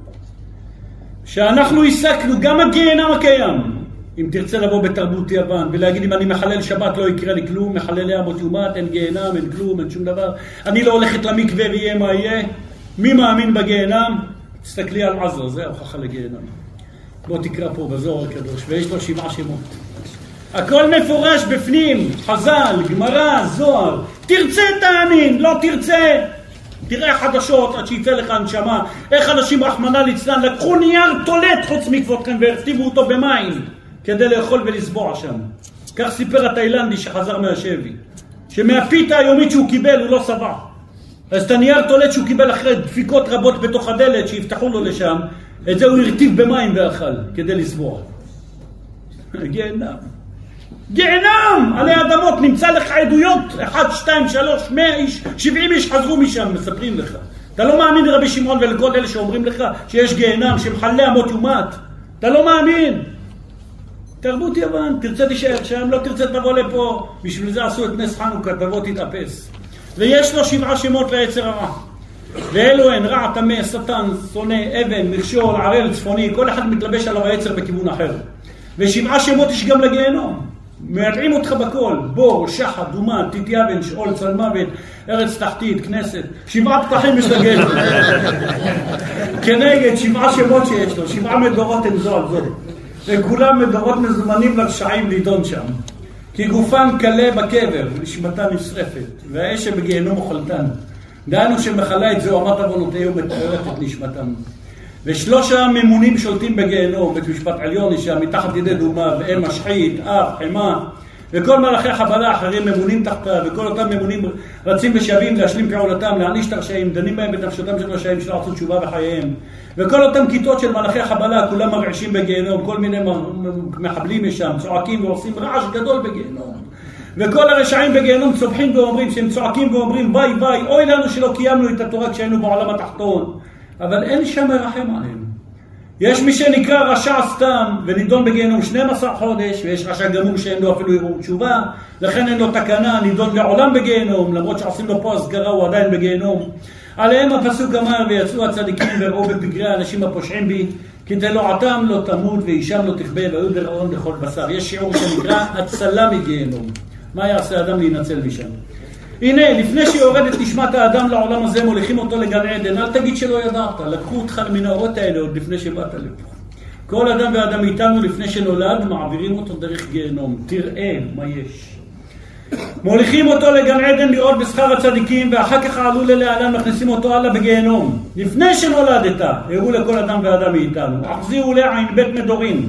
Speaker 1: שאנחנו הסקנו, גם הגיהנם הקיים, אם תרצה לבוא בתרבות יוון ולהגיד אם אני מחלל שבת לא יקרה לי כלום, מחללי אבות יומת, אין גיהנם, אין כלום, אין שום דבר, אני לא הולכת למקווה ויהיה מה יהיה, מי מאמין בגיהנם? תסתכלי על עזר, זה ההוכחה לגיהנם. בוא תקרא פה בזוהר הקדוש, ויש לו שבעה שמות. הכל מפורש בפנים, חז"ל, גמרא, זוהר. תרצה תאמין, לא תרצה. תראה חדשות עד שיצא לך הנשמה. איך אנשים, רחמנא ליצלן, לקחו נייר טולט חוץ מכבודכם והכתיבו אותו במים כדי לאכול ולסבוע שם. כך סיפר התאילנדי שחזר מהשבי. שמהפיתה היומית שהוא קיבל הוא לא שבע. אז את הנייר טולט שהוא קיבל אחרי דפיקות רבות בתוך הדלת שיפתחו לו לשם, את זה הוא הרטיב במים ואכל כדי לסבוע. גיהנם. גיהנם עלי אדמות, נמצא לך עדויות, 1, 2, 3, 100 איש, 70 איש חזרו משם, מספרים לך. אתה לא מאמין לרבי שמעון ולכל אלה שאומרים לך שיש גיהנם, שמחללי אמות יומת. אתה לא מאמין. תרבות יוון, תרצה תישאר שם, לא תרצה תבוא לפה. בשביל זה עשו את נס חנוכה, תבוא תתאפס. ויש לו שבעה שמות ליצר הרע. ואלו הן רע, טמא, שטן, שונא, אבן, מכשול, ערל, צפוני, כל אחד מתלבש עליו היצר בכיוון אחר. ושבעה שמות יש גם לגיהנום. מיידעים אותך בכל, בור, שחת, דומה, תתייבן, שאול, צלמוות, ארץ תחתית, כנסת, שבעה פתחים יש לגיהנום. <laughs> כנגד שבעה שמות שיש לו, שבעה מדורות הם זו על זו. וכולם מדורות מזומנים לרשעים לידון שם. כי גופן קלה בקבר, נשמתה נשרפת, והאש שבגיהנום אוכלתן. דהיינו שמכלה את זוהמת עוונותיהם ומתארת את נשמתם. ושלוש הממונים שולטים בגיהנום, בית משפט עליון, אישה מתחת ידי דומה, ואם משחית, אף, חמה, וכל מלאכי החבלה האחרים ממונים תחתיו, וכל אותם ממונים רצים ושבים להשלים פעולתם, להעניש את הרשעים, דנים בהם בנפשותם של רשעים שלא עשו תשובה בחייהם. וכל אותם כיתות של מלאכי החבלה, כולם מרעשים בגיהנום, כל מיני מחבלים יש שם, צועקים ועושים רעש גדול בגיהנום. וכל הרשעים בגיהנום צווחים ואומרים, שהם צועקים ואומרים ביי ביי, אוי לנו שלא קיימנו את התורה כשהיינו בעולם התחתון. אבל אין שם מרחם עליהם. יש מי שנקרא רשע סתם ונידון בגיהנום 12 חודש, ויש רשע גמור שאין לו אפילו ערעור תשובה, לכן אין לו תקנה, נידון לעולם בגיהנום, למרות שעושים לו פה הסגרה הוא עדיין בגיהנום. עליהם הפסוק אמר, ויצאו הצדיקים וראו בפגרי האנשים הפושעים בי, כי תלועתם לא תמות ואישם לא תכבה והיו דרעון לכל בשר. יש שיעור שנקרא הצלה מגיהנום. מה יעשה אדם להינצל משם? הנה, לפני שיורדת נשמת האדם לעולם הזה, מוליכים אותו לגן עדן. אל תגיד שלא ידעת, לקחו אותך למנהרות האלה עוד לפני שבאת לפה. כל אדם ואדם איתנו לפני שנולד, מעבירים אותו דרך גיהנום. תראה מה יש. מוליכים אותו לגן עדן לראות בשכר הצדיקים, ואחר כך העלו ללהלן, מכניסים אותו הלאה בגיהנום. לפני שנולדת, הראו לכל אדם ואדם מאיתנו. החזירו לעין בית מדורים.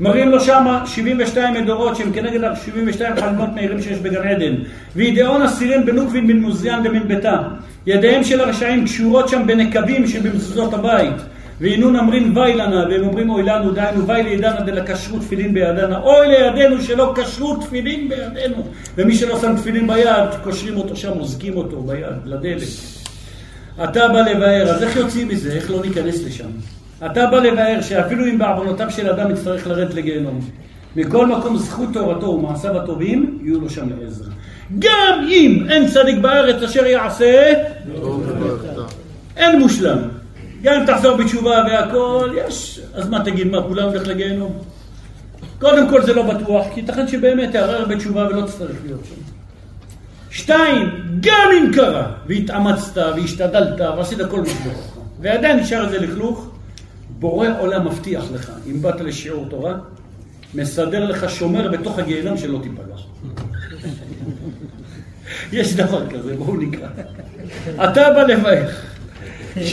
Speaker 1: מראים לו שם 72 מדורות שהם כנגד ה-72 חלומות מהירים שיש בגן עדן. וידעון אסירים בנוקבין מן מוזיאן למן ביתה. ידיהם של הרשעים קשורות שם בנקבים שבמזוזות הבית. והנון אמרים וי לנה, והם אומרים אוי לנו, דהיינו וי לידנה דלקשרו תפילין בידנה. אוי לידינו שלא קשרו תפילין בידינו. ומי שלא שם תפילין ביד, קושרים אותו שם, מוזגים אותו ביד, לדלת. אתה בא לבאר, אז איך יוצאים מזה? איך לא ניכנס לשם? אתה בא לבאר שאפילו אם בעוונותיו של אדם יצטרך לרדת לגיהנום, מכל מקום זכות תורתו ומעשיו הטובים יהיו לו שם לעזר. גם אם אין צדיק בארץ אשר יעשה, אין מושלם. גם אם תחזור בתשובה והכל, יש. אז מה תגיד, מה, כולם הולך לגיהנום? קודם כל זה לא בטוח, כי ייתכן שבאמת תערער בתשובה ולא תצטרך להיות שם. שתיים, גם אם קרה, והתאמצת, והשתדלת, ועשית כל משבחך, ועדיין נשאר איזה לכלוך, בורא עולם מבטיח לך, אם באת לשיעור תורה, מסדר לך שומר בתוך הגיהנום שלא תיפגע. <laughs> יש דבר כזה, בואו נקרא. אתה בא לבאר, <laughs>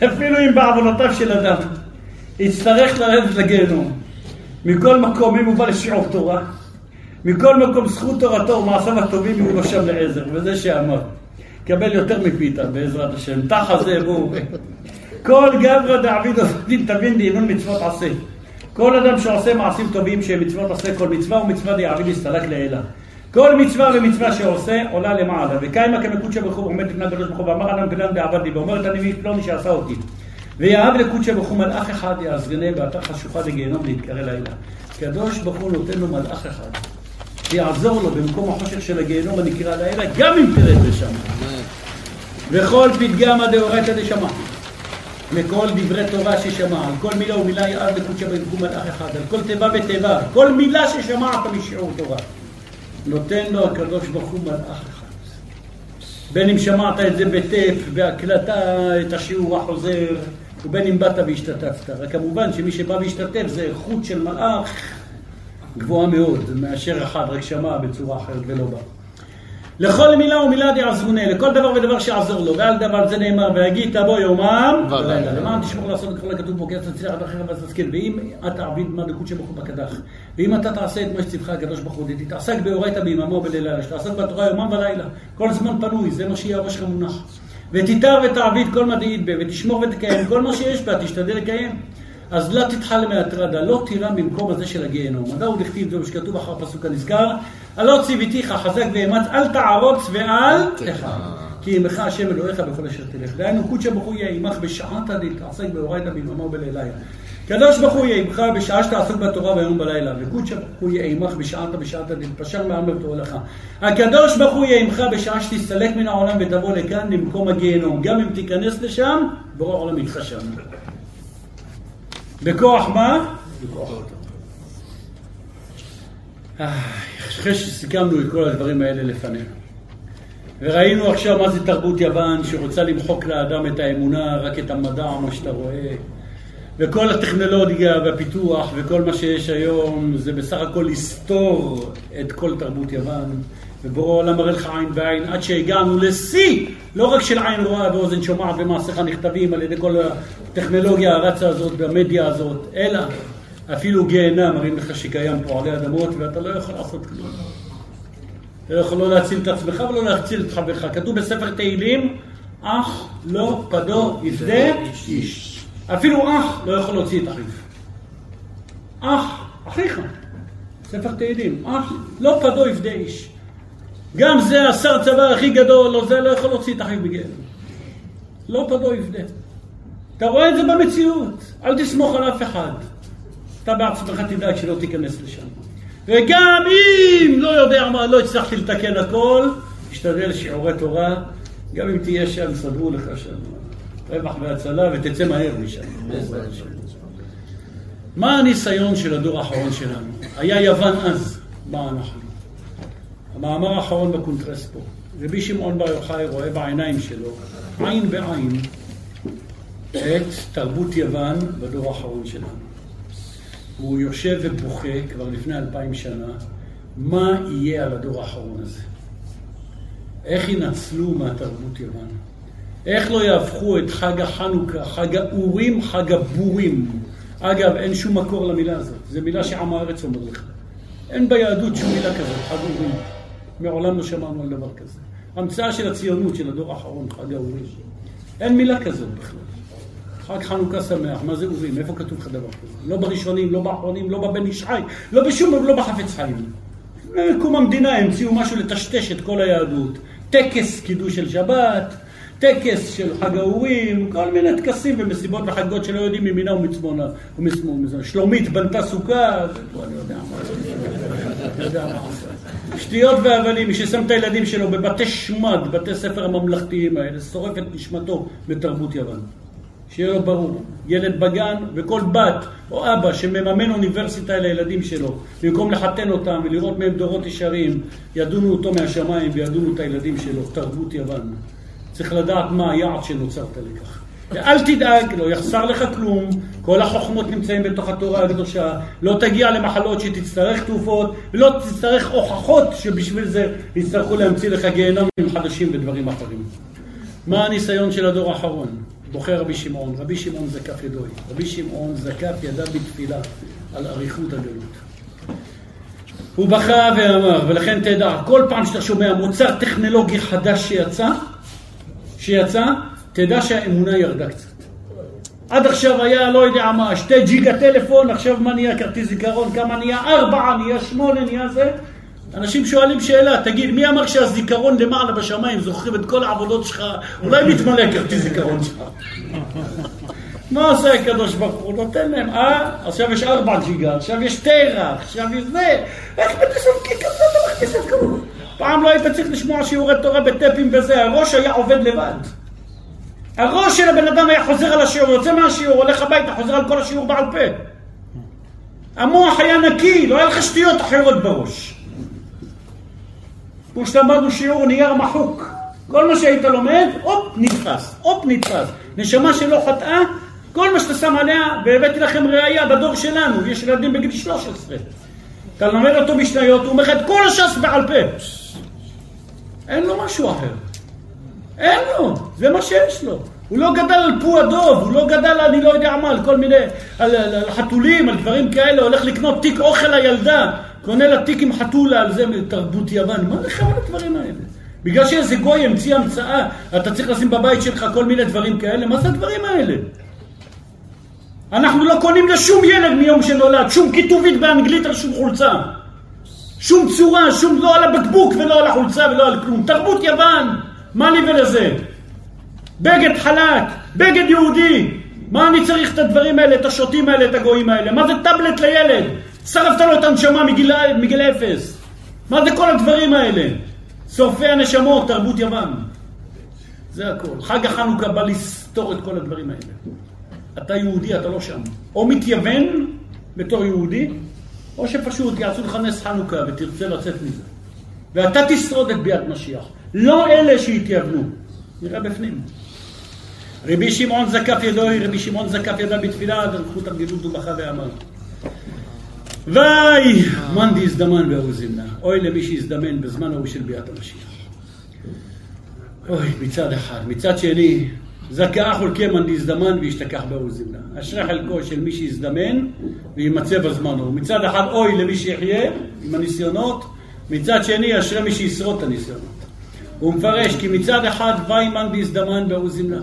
Speaker 1: שאפילו אם בעוונותיו של אדם יצטרך לרדת לגיהנום, מכל מקום, אם הוא בא לשיעור תורה, מכל מקום זכות תורתו ומעשיו הטובים יהיו לו שם לעזר, וזה שאמר. קבל יותר מפיתה בעזרת השם, תחה זה בואו. כל גברא דעביד עובדים תבין דהינון מצוות עשה. כל אדם שעושה מעשים טובים שהם מצוות עשה, כל מצווה ומצווה דעביד יסתלק לעילה. כל מצווה ומצווה שעושה עולה למעלה. וקיימה כמקודשא ברוך הוא עומד לפני הקדוש ברוך הוא ואמר אדם פלאן דעבד לי ואומר את הנביא פלוני שעשה אותי. ויאהב לקודשא ברוך הוא מלאך אחד יעזרנה באתר חשוכה לגיהנום להתקרא לילה. קדוש ברוך הוא נותן לו מלאך אחד. שיעזור לו במקום החושך של הגיהנום הנקרא לילה, גם אם תרד לשם. וכל פתגמא דאורייתא דשמע. לכל דברי תורה ששמע, על כל מילה ומילה יעד לקודשא ברוך הוא מלאך אחד, על כל תיבה ותיבה, כל מילה ששמעת משיעור תורה. נותן לו הקדוש ברוך הוא מלאך אחד. בין אם שמעת את זה בטף, בהקלטה, את השיעור החוזר, ובין אם באת והשתתפת. רק כמובן שמי שבא והשתתף זה איכות של מלאך גבוהה מאוד, מאשר אחד רק שמע בצורה אחרת ולא בא. לכל מילה ומילה דעזרונה, לכל דבר ודבר שיעזור לו, ועל דבר זה נאמר, והגית בו יומם ולילה. למען תשמור לעשות את כל הכתוב בו, כי אתה תצליח עד אחר ואז תזכיר. ואם אתה עביד מה דקות שבחור בקדח, ואם אתה תעשה את מה שציווך הקדוש ברוך הוא, תתעסק באורייתא ביממו ובלילה, שתעסק בתורה יומם ולילה, כל זמן פנוי, זה מה שיהיה הראש שלך מונח. ותיתר ותעביד כל מה דעית בה, ותשמור ותקיים כל מה שיש בה, תשתדל לקיים. אז לא תתחל מהטרדה, לא תירא במקום הזה של הגיהנום. מדוע דכתיב זה שכתוב אחר פסוק הנזכר, הלא ציוויתיך חזק ואמץ, אל תערוץ ואל תחם. כי עמך השם אלוהיך בכל אשר תלך. דהיינו קודשא ברוך הוא יהיה עמך בשעתא דתעסק באורייתא ביממה ובלילה. קדוש ברוך הוא יהיה עמך בשעה שתעסוק בתורה ויום בלילה, וקודשא ברוך הוא יהיה עמך בשעתא בשעתא דתפשר מעם ותורלך. הקדוש ברוך הוא יהיה עמך בשעה שתסתלק מן העולם ותבוא לכאן למקום הגיהנום. גם אם תיכנס לשם, בורא העולם איתך שם. בכוח מה? בכוח אותו. אחרי שסיכמנו את כל הדברים האלה לפנינו, וראינו עכשיו מה זה תרבות יוון שרוצה למחוק לאדם את האמונה, רק את המדע, מה שאתה רואה, וכל הטכנולוגיה והפיתוח וכל מה שיש היום זה בסך הכל לסתור את כל תרבות יוון. ובורא העולם מראה לך עין בעין עד שהגענו לשיא, לא רק של עין רואה ואוזן שומעת ומעשיך נכתבים על ידי כל הטכנולוגיה הרצה הזאת והמדיה הזאת, אלא אפילו גיהנם מראים לך שקיים פה עלי אדמות ואתה לא יכול לעשות כלום. אתה לא יכול לא להציל את עצמך ולא להציל את חברך. כתוב בספר תהילים, אח לא פדו יפדה איש. אפילו אח לא יכול להוציא את אחיו. אח, אחיך. ספר תהילים, אח לא פדו יפדה איש. גם זה השר צבא הכי גדול, או זה לא יכול להוציא את אחיו בגלל. לא פדו יפדה. אתה רואה את זה במציאות, אל תסמוך על אף אחד. אתה בעצמך תדאג שלא תיכנס לשם. וגם אם לא יודע מה, לא הצלחתי לתקן הכל, תשתדל שיעורי תורה, גם אם תהיה שם, סדרו לך שם רווח והצלה ותצא מהר משם. מה הניסיון של הדור האחרון שלנו? היה יוון אז, מה אנחנו? המאמר האחרון בקונטרס פה. רבי שמעון בר יוחאי רואה בעיניים שלו, עין בעין, את תרבות יוון בדור האחרון שלנו. הוא יושב ובוכה כבר לפני אלפיים שנה, מה יהיה על הדור האחרון הזה? איך ינצלו מהתרבות יוון? איך לא יהפכו את חג החנוכה, חג האורים, חג הבורים? אגב, אין שום מקור למילה הזאת, זו מילה שעם הארץ אומר לך. אין ביהדות שום מילה כזאת, חג אורים. מעולם לא שמענו על דבר כזה. המצאה של הציונות, של הדור האחרון, חג האורים. אין מילה כזאת בכלל. חג חנוכה שמח, מה זה אורים? איפה כתוב לך דבר כזה? לא בראשונים, לא באחרונים, לא בבן איש חי, לא בשום, לא בחפץ חיים. מקום המדינה המציאו משהו לטשטש את כל היהדות. טקס קידוש של שבת, טקס של חג האורים, כל מיני טקסים ומסיבות וחגות שלא יודעים ממינה ומצמונה. שלומית בנתה סוכה, אני יודע מה. שטויות והבלים, מי ששם את הילדים שלו בבתי שמד, בתי ספר הממלכתיים האלה, שורף את נשמתו בתרבות יוון. שיהיה לו ברור, ילד בגן וכל בת או אבא שמממן אוניברסיטה לילדים שלו, במקום לחתן אותם ולראות מהם דורות ישרים, ידונו אותו מהשמיים וידונו את הילדים שלו, תרבות יוון. צריך לדעת מה היעד שנוצרת לכך. ואל תדאג, לא יחסר לך כלום, כל החוכמות נמצאים בתוך התורה הקדושה, לא תגיע למחלות שתצטרך תרופות, ולא תצטרך הוכחות שבשביל זה יצטרכו להמציא לך גיהנמים חדשים ודברים אחרים. מה הניסיון של הדור האחרון? בוחר רבי שמעון, רבי שמעון זקף ידוי, רבי שמעון זקף ידיו בתפילה על אריכות הגלות. הוא בכה ואמר, ולכן תדע, כל פעם שאתה שומע מוצר טכנולוגי חדש שיצא, שיצא, תדע שהאמונה ירדה קצת. עד עכשיו היה, לא יודע מה, שתי ג'יגה טלפון, עכשיו מה נהיה כרטיס זיכרון, כמה נהיה, ארבעה, נהיה שמונה, נהיה זה. אנשים שואלים שאלה, תגיד, מי אמר שהזיכרון למעלה בשמיים זוכרים את כל העבודות שלך, אולי מתמלא כרטיס זיכרון שלך. <laughs> מה עושה הקדוש ברוך הוא? נותן להם, אה? עכשיו יש ארבע ג'יגה, עכשיו יש טרה, עכשיו יש זה. איך בתספקי כזה אתה מכניס את כל פעם לא היית צריך לשמוע שיעורי תורה בטפים וזה, הראש היה עובד לבד. הראש של הבן אדם היה חוזר על השיעור, יוצא מהשיעור, הולך הביתה, חוזר על כל השיעור בעל פה. המוח היה נקי, לא היה לך שטויות אחרות בראש. כמו שלמדנו שיעור נייר מחוק. כל מה שהיית לומד, הופ, נתפס, הופ, נתפס. נשמה שלא חטאה, כל מה שאתה שם עליה, והבאתי לכם ראייה בדור שלנו, יש ילדים בגיל 13. אתה לומד אותו משניות, הוא אומר לך את כל הש"ס בעל פה. אין לו משהו אחר. אין לו, זה מה שיש לו. הוא לא גדל על פו הדוב, הוא לא גדל על אני לא יודע מה, על כל מיני, על, על, על חתולים, על דברים כאלה, הולך לקנות תיק אוכל לילדה, קונה לה תיק עם חתולה על זה מתרבות יוון. מה לך על הדברים האלה? בגלל שאיזה גוי המציא המצאה, אתה צריך לשים בבית שלך כל מיני דברים כאלה, מה זה הדברים האלה? אנחנו לא קונים לשום ילד מיום שנולד, שום כיתובית באנגלית על שום חולצה. שום צורה, שום לא על הבקבוק ולא על החולצה ולא על כלום. תרבות יוון, מה לי ולזה? בגד חלק, בגד יהודי. מה אני צריך את הדברים האלה, את השוטים האלה, את הגויים האלה? מה זה טאבלט לילד? שרפת לו את הנשמה מגיל, מגיל אפס. מה זה כל הדברים האלה? שורפי הנשמות, תרבות יוון. זה הכל. חג החנוכה בא לסתור את כל הדברים האלה. אתה יהודי, אתה לא שם. או מתייוון בתור יהודי, או שפשוט יעשו לך נס חנוכה ותרצה לצאת מזה. ואתה תשרוד את ביאת משיח. לא אלה שהתייוונו. נראה בפנים. רבי שמעון זקף ידו, רבי שמעון זקף ידה בתפילה, דרכות הגדלות ובכה ואמר. ויי, מאן דהזדמן באוזינה, אוי למי שהזדמן בזמן ההוא של ביאת המשיח. אוי, מצד אחד. מצד שני, זכאה חולקי מאן דהזדמן וישתכח באוזינה. אשרי חלקו של מי שהזדמן וימצא בזמנו. מצד אחד, אוי למי שיחיה עם הניסיונות, מצד שני, אשרי מי שישרוד את הניסיונות. הוא מפרש כי מצד אחד, ויי מאן דהזדמן באוזינה.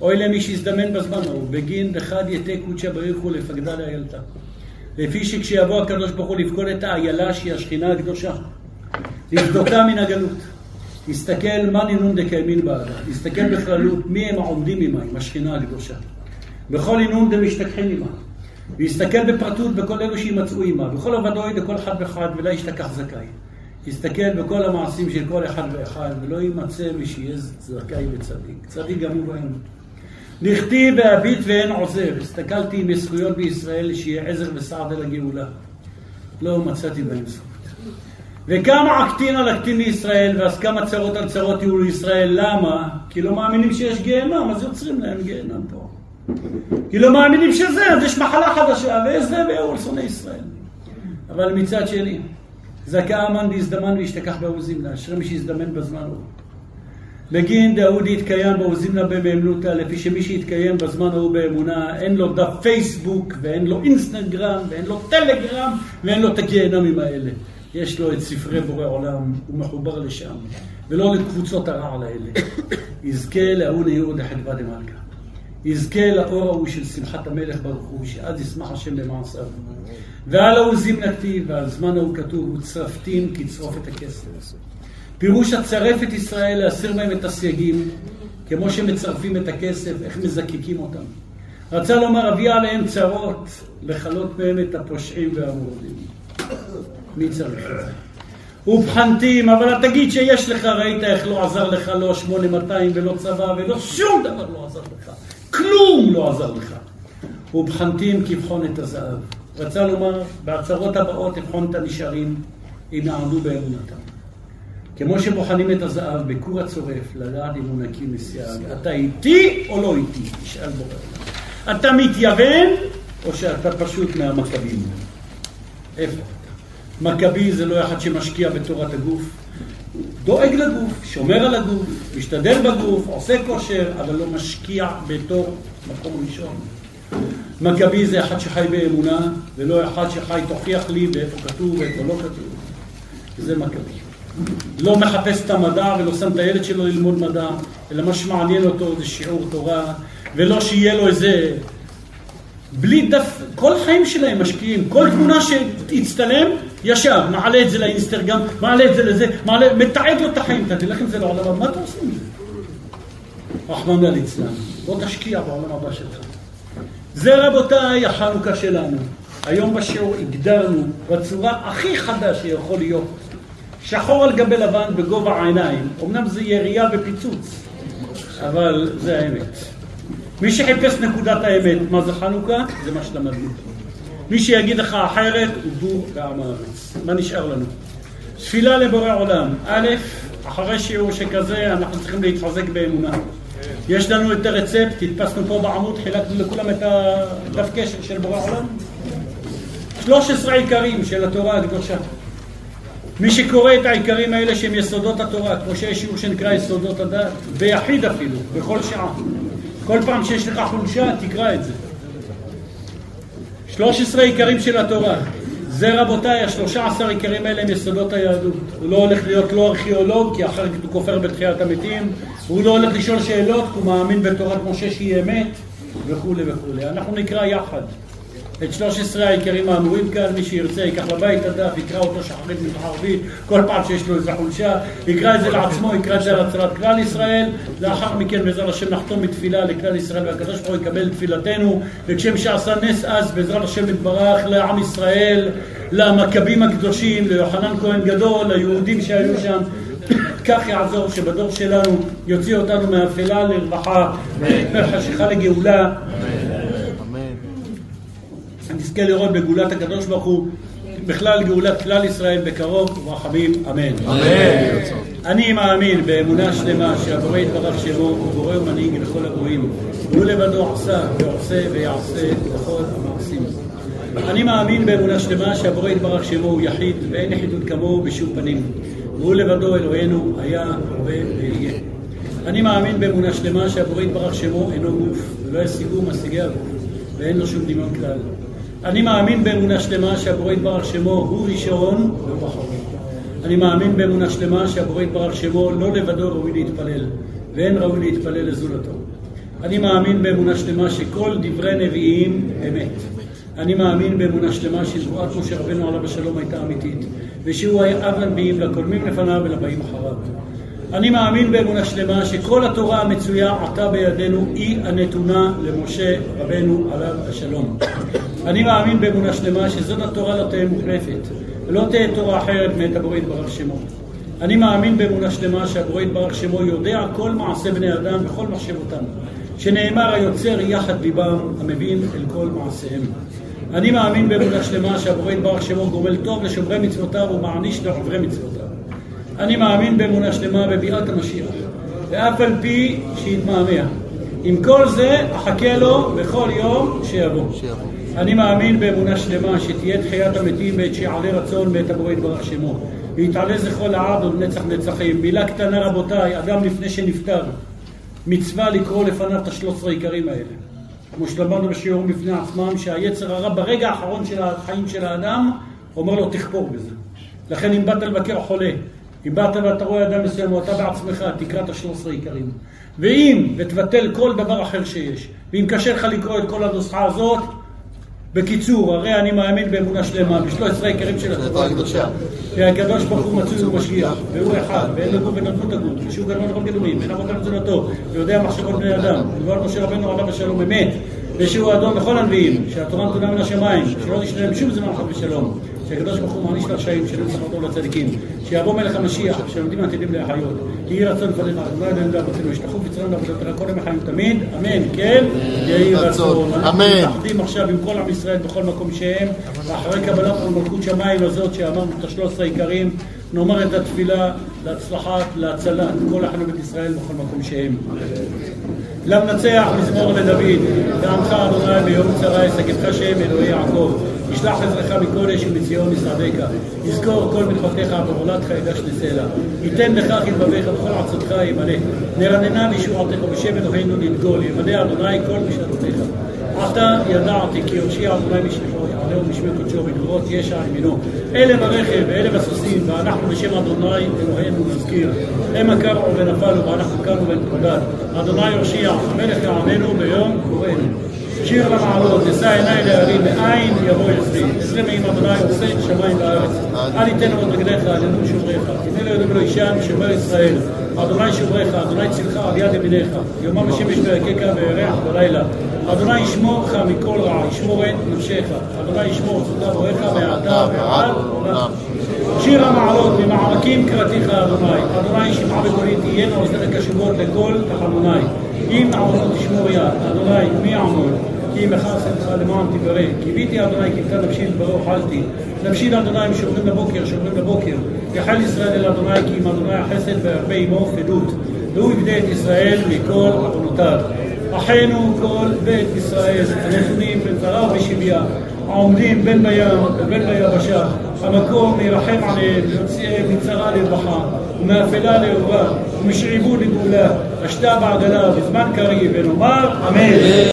Speaker 1: אוי למי שהזדמן בזמנו, בגין דחד יתה קודשא בריך הוא לפקדה לאיילתה. לפי שכשיבוא הקדוש ברוך הוא לפקוד את האיילה שהיא השכינה הקדושה, לבדוקה מן הגלות. תסתכל מה נינון דקיימין בעדה, תסתכל בכללות מי הם העומדים עמה, עם השכינה הקדושה. בכל נינון דמשתכחין עמה. ויסתכל בפרטות בכל אלו שימצאו עמה, בכל עבדוי דכל אחד ואחד ולא ישתכח זכאי. תסתכל בכל המעשים של כל אחד ואחד, ולא יימצא מי שיהיה זכאי וצדיק. צדיק גם הוא בהם. נכתיב והביט ואין עוזר. הסתכלתי עם זכויות בישראל שיהיה עזר וסעד אל הגאולה. לא מצאתי בהם זכות. וכמה עקטין על עקטין לישראל, ואז כמה צרות על צרות יהיו לישראל. למה? כי לא מאמינים שיש גיהנם, אז יוצרים להם גיהנם פה. כי לא מאמינים שזה, אז יש מחלה חדשה, ויש זה ויהיו שונאי ישראל. אבל מצד שני, זכה אמן להזדמן וישתכח בעוזים לה, אשרי מי שיזדמן בזמן ההוא. בגין דאוד יתקיים בעוזים לה במאמנותא, לפי שמי שיתקיים בזמן ההוא באמונה, אין לו דף פייסבוק, ואין לו אינסטגרם, ואין לו טלגרם, ואין לו את הגיהנמים האלה. יש לו את ספרי בורא עולם, הוא מחובר לשם, ולא לקבוצות הרעל האלה. יזכה להוא נעיר דחדווה דמלכה. יזכה לאור ההוא של שמחת המלך ברוך הוא, שאז ישמח השם במעשיו. ועל ההוא זימנתי, ועל זמן ההוא כתוב, וצרפתים כצרוף את הכסף. פירוש הצרף את ישראל, להסיר מהם את הסייגים, כמו שמצרפים את הכסף, איך מזקקים אותם. רצה לומר, אביא עליהם צרות, לכלות מהם את הפושעים והמורדים. מי צריך את זה? ובחנתים, אבל תגיד שיש לך, ראית איך לא עזר לך לא 8200 ולא צבא ולא שום דבר לא עזר לך. כלום לא עזר לך. ובחנתים כבחון את הזהב. רצה לומר, בהצהרות הבאות אבחון את הנשארים, אם יעמדו באמונתם. כמו שבוחנים את הזהב בכור הצורף, לדעת אם הוא נקי מסייג, אתה איתי או לא איתי? תשאל בורא. אתה מתייוון או שאתה פשוט מהמכבים? איפה אתה? מכבי זה לא אחד שמשקיע בתורת הגוף, דואג לגוף, שומר על הגוף, משתדל בגוף, עושה כושר, אבל לא משקיע בתור מקום ראשון. מכבי זה אחד שחי באמונה, ולא אחד שחי תוכיח לי ואיפה כתוב ואיפה לא כתוב. זה מכבי. לא מחפש את המדע ולא שם את הילד שלו ללמוד מדע, אלא מה שמעניין אותו זה שיעור תורה, ולא שיהיה לו איזה... בלי דף, כל החיים שלהם משקיעים, כל תמונה שהצטלם, ישר, מעלה את זה לאינסטגרם, מעלה את זה לזה, מעלה, מתעד לו את החיים, אתה תלך עם זה לעולם מה אתה עושה עם זה? רחמנא ליצלן, בוא תשקיע בעולם הבא שלך. זה רבותיי החנוכה שלנו. היום בשיעור הגדרנו בצורה הכי חדה שיכול להיות שחור על גבי לבן בגובה העיניים, אמנם זה ירייה ופיצוץ, אבל זה האמת. מי שחיפש נקודת האמת, מה זה חנוכה? זה מה שלמדנו. מי שיגיד לך אחרת, הוא בור בעם הארץ. מה נשאר לנו? תפילה לבורא עולם. א', אחרי שיעור שכזה, אנחנו צריכים להתחזק באמונה. יש לנו את הרצפט, הדפסנו פה בעמוד, חילקנו לכולם את הדף קשר של בורא עולם. 13 עיקרים של התורה הקדושה. מי שקורא את העיקרים האלה שהם יסודות התורה, כמו שיש שיעור שנקרא יסודות הדת, ביחיד אפילו, בכל שעה. כל פעם שיש לך חולשה, תקרא את זה. 13 עיקרים של התורה. זה רבותיי, השלושה עשר עיקרים האלה הם יסודות היהדות. הוא לא הולך להיות לא ארכיאולוג, כי אחרת הוא כופר בתחיית המתים. הוא לא הולך לשאול שאלות, הוא מאמין בתורת משה שהיא אמת, וכולי וכולי. אנחנו נקרא יחד. את 13 העיקרים האמורים כאן, מי שירצה ייקח לבית הדף, יקרא אותו שחרית מזרח ערבית, כל פעם שיש לו איזו חולשה, יקרא את זה לעצמו, יקרא את זה להצלת כלל ישראל, לאחר מכן בעזרת השם נחתום בתפילה לכלל ישראל והקדוש ברוך הוא יקבל תפילתנו, וכשם שעשה נס אז בעזרת השם יתברך לעם ישראל, למכבים הקדושים, ליוחנן כהן גדול, ליהודים שהיו שם, כך יעזור שבדור שלנו יוציא אותנו מאפלה לרווחה, מחשיכה לגאולה. נזכה לראות בגאולת הקדוש ברוך הוא, בכלל גאולת כלל ישראל בקרוב, ורחמים, אמן. אמן. אני מאמין באמונה שלמה שהבורא יתברך שמו הוא בורא ומנהיג לכל הגויים. הוא לבדו עשה ועושה ויעשה לכל המעשים. אני מאמין באמונה שלמה שהבורא יתברך שמו הוא יחיד ואין יחידות כמוהו בשום פנים. והוא לבדו אלוהינו היה, הווה ויהיה. אני מאמין באמונה שלמה שהבורא יתברך שמו אינו גוף ולא ישיגו משיגי הגוף ואין לו שום דמיון כלל. אני מאמין באמונה שלמה שהבורא יתברך שמו הוא ראשון. אני מאמין באמונה שלמה שהבורא יתברך שמו לא לבדו ראוי להתפלל, ואין ראוי להתפלל לזולתו. אני מאמין באמונה שלמה שכל דברי נביאים אמת. אני מאמין באמונה שלמה שנבואת משה רבנו עליו השלום הייתה אמיתית, ושהוא היה אב לנביאים לקודמים לפניו ולבאים אחריו. אני מאמין באמונה שלמה שכל התורה המצויה עתה בידינו היא הנתונה למשה רבנו עליו השלום. אני מאמין באמונה שלמה שזאת התורה לא תהיה מוחלפת, ולא תהיה תורה אחרת מאת הבורא יתברך שמו. אני מאמין באמונה שלמה שהבורא יתברך שמו יודע כל מעשה בני אדם וכל מחשבותם, שנאמר היוצר יחד ליבם, המבין אל כל מעשיהם. אני מאמין באמונה שלמה שהבורא יתברך שמו גומל טוב לשומרי מצוותיו ומעניש לעוברי מצוותיו. אני מאמין באמונה שלמה בביאת המשיח, ואף על פי שיתמהמה. עם כל זה, אחכה לו בכל יום שיבוא. אני מאמין באמונה שלמה שתהיה תחיית המתים בעת שיעלה רצון בעת הבורא יתברך שמו. ויתעלה זכרו לעד עוד נצח נצחים. מילה קטנה רבותיי, אדם לפני שנפטר, מצווה לקרוא לפניו את השלוש עשרה עיקרים האלה. כמו שלמדנו בשיעורים בפני עצמם, שהיצר הרע ברגע האחרון של החיים של האדם, אומר לו תכפור בזה. לכן אם באת לבקר חולה, אם באת ואתה רואה אדם מסוים או אתה בעצמך, תקרא את השלוש עשרה עיקרים. ואם, ותבטל כל דבר אחר שיש, ואם קשה לך לקרוא את כל הנוסחה הזאת, בקיצור, הרי אני מאמין באמונה שלמה, בשלוש עשרה עיקרים של התורה הקדושה. שהקדוש ברוך הוא מצוי ומשגיח, והוא אחד, ואין לו גוף ונתנו הגות, ושהוא גדול לכל גדולים, ואין אבות על תזונתו, ויודע מחשבות בני אדם, ודבר משה רבנו עליו השלום אמת, ושהוא אדון לכל הנביאים, שהתורה נתונה מן השמיים, שלא תשנה להם שום זמן חד ושלום, שהקדוש ברוך הוא מעניש לרשעים, שלא יצטרכו לצדיקים, שיבוא מלך המשיח, שלומדים עתידים להחיות, יהי רצון לפניך, אדוני אלוהינו ואבותינו, ישתחו בצרם לעבודתך כל ימי חיים תמיד, אמן, כן, יהי רצון. אנחנו מתאחדים עכשיו עם כל עם ישראל בכל מקום שהם, ואחרי קבלת מלכות שמיים הזאת שאמרנו את השלוש עשרה עיקרים, נאמר את התפילה להצלחת, להצלת כל בית ישראל בכל מקום שהם. למנצח מזמור לדוד, ועמך אדוני ביום צרה ישגבך שם אלוהי יעקב. ישלח עזרך מקודש ומציון משרדך. יזכור כל מלכותיך ובעולתך יגש לסלע. ייתן לך כלבביך וכל עצתך ימלא. נרננה לישועתך ובשם אלוהינו נדגול. ימלא אדוני כל משנתותיך. עתה ידעתי כי הושיע אדוני משלחו יעלהו משמי קודשו בגבורות ישע ימינו. אלה ברכב ואלה בסוסים ואנחנו בשם אדוני אלוהינו נזכיר. המה קרעו ונפלו ואנחנו קרנו ונתמודד. אדוני יושיע המלך יעננו ביום קוראנו. שיר למעלות, אשא עיניי להרים, מאין יבוא עזרי. עזרי מעם אדוני עושה את שמיים וארץ. אל יתן עוד רגליך, עלינו שומריך. הנה לא יודעים לו אישם, שומר ישראל. אדוני שומריך, אדוני צילך על יד ימיניך. יומם השמש בירכך וירח בלילה. אדוני ישמור אותך מכל רע, ישמור את נפשך. אדוני ישמור אותך בוריך מעתה ועד עולם. שיר המעלות, ממעמקים קראתיך אדוני. אדוני שמעה בקולי תהיינה אוזניך קשובות לכל תחנוני. אם נעמוד תשמור יד, אדוני מי יעמוד? כי אכעס לך למען תברא. קיוויתי אדוני נתן נפשי לדברו אכלתי. נפשי לאדוני משומרים לבוקר, שומרים לבוקר. יחל ישראל אל אדוני כי אם אדוני החסד והרבה עמו פדות. והוא יפדה את ישראל מכל עוונותיו. אחינו כל בית ישראל, הנתונים בצרה ובשביה, העומדים בין בים ובין ביבשה, המקום ירחם עליהם, יוציאם מצרה לרווחה, ומאפלה לאהובה, ומשעבוד לגאולה, השתה בעגלה בזמן קריב, ונאמר אמן.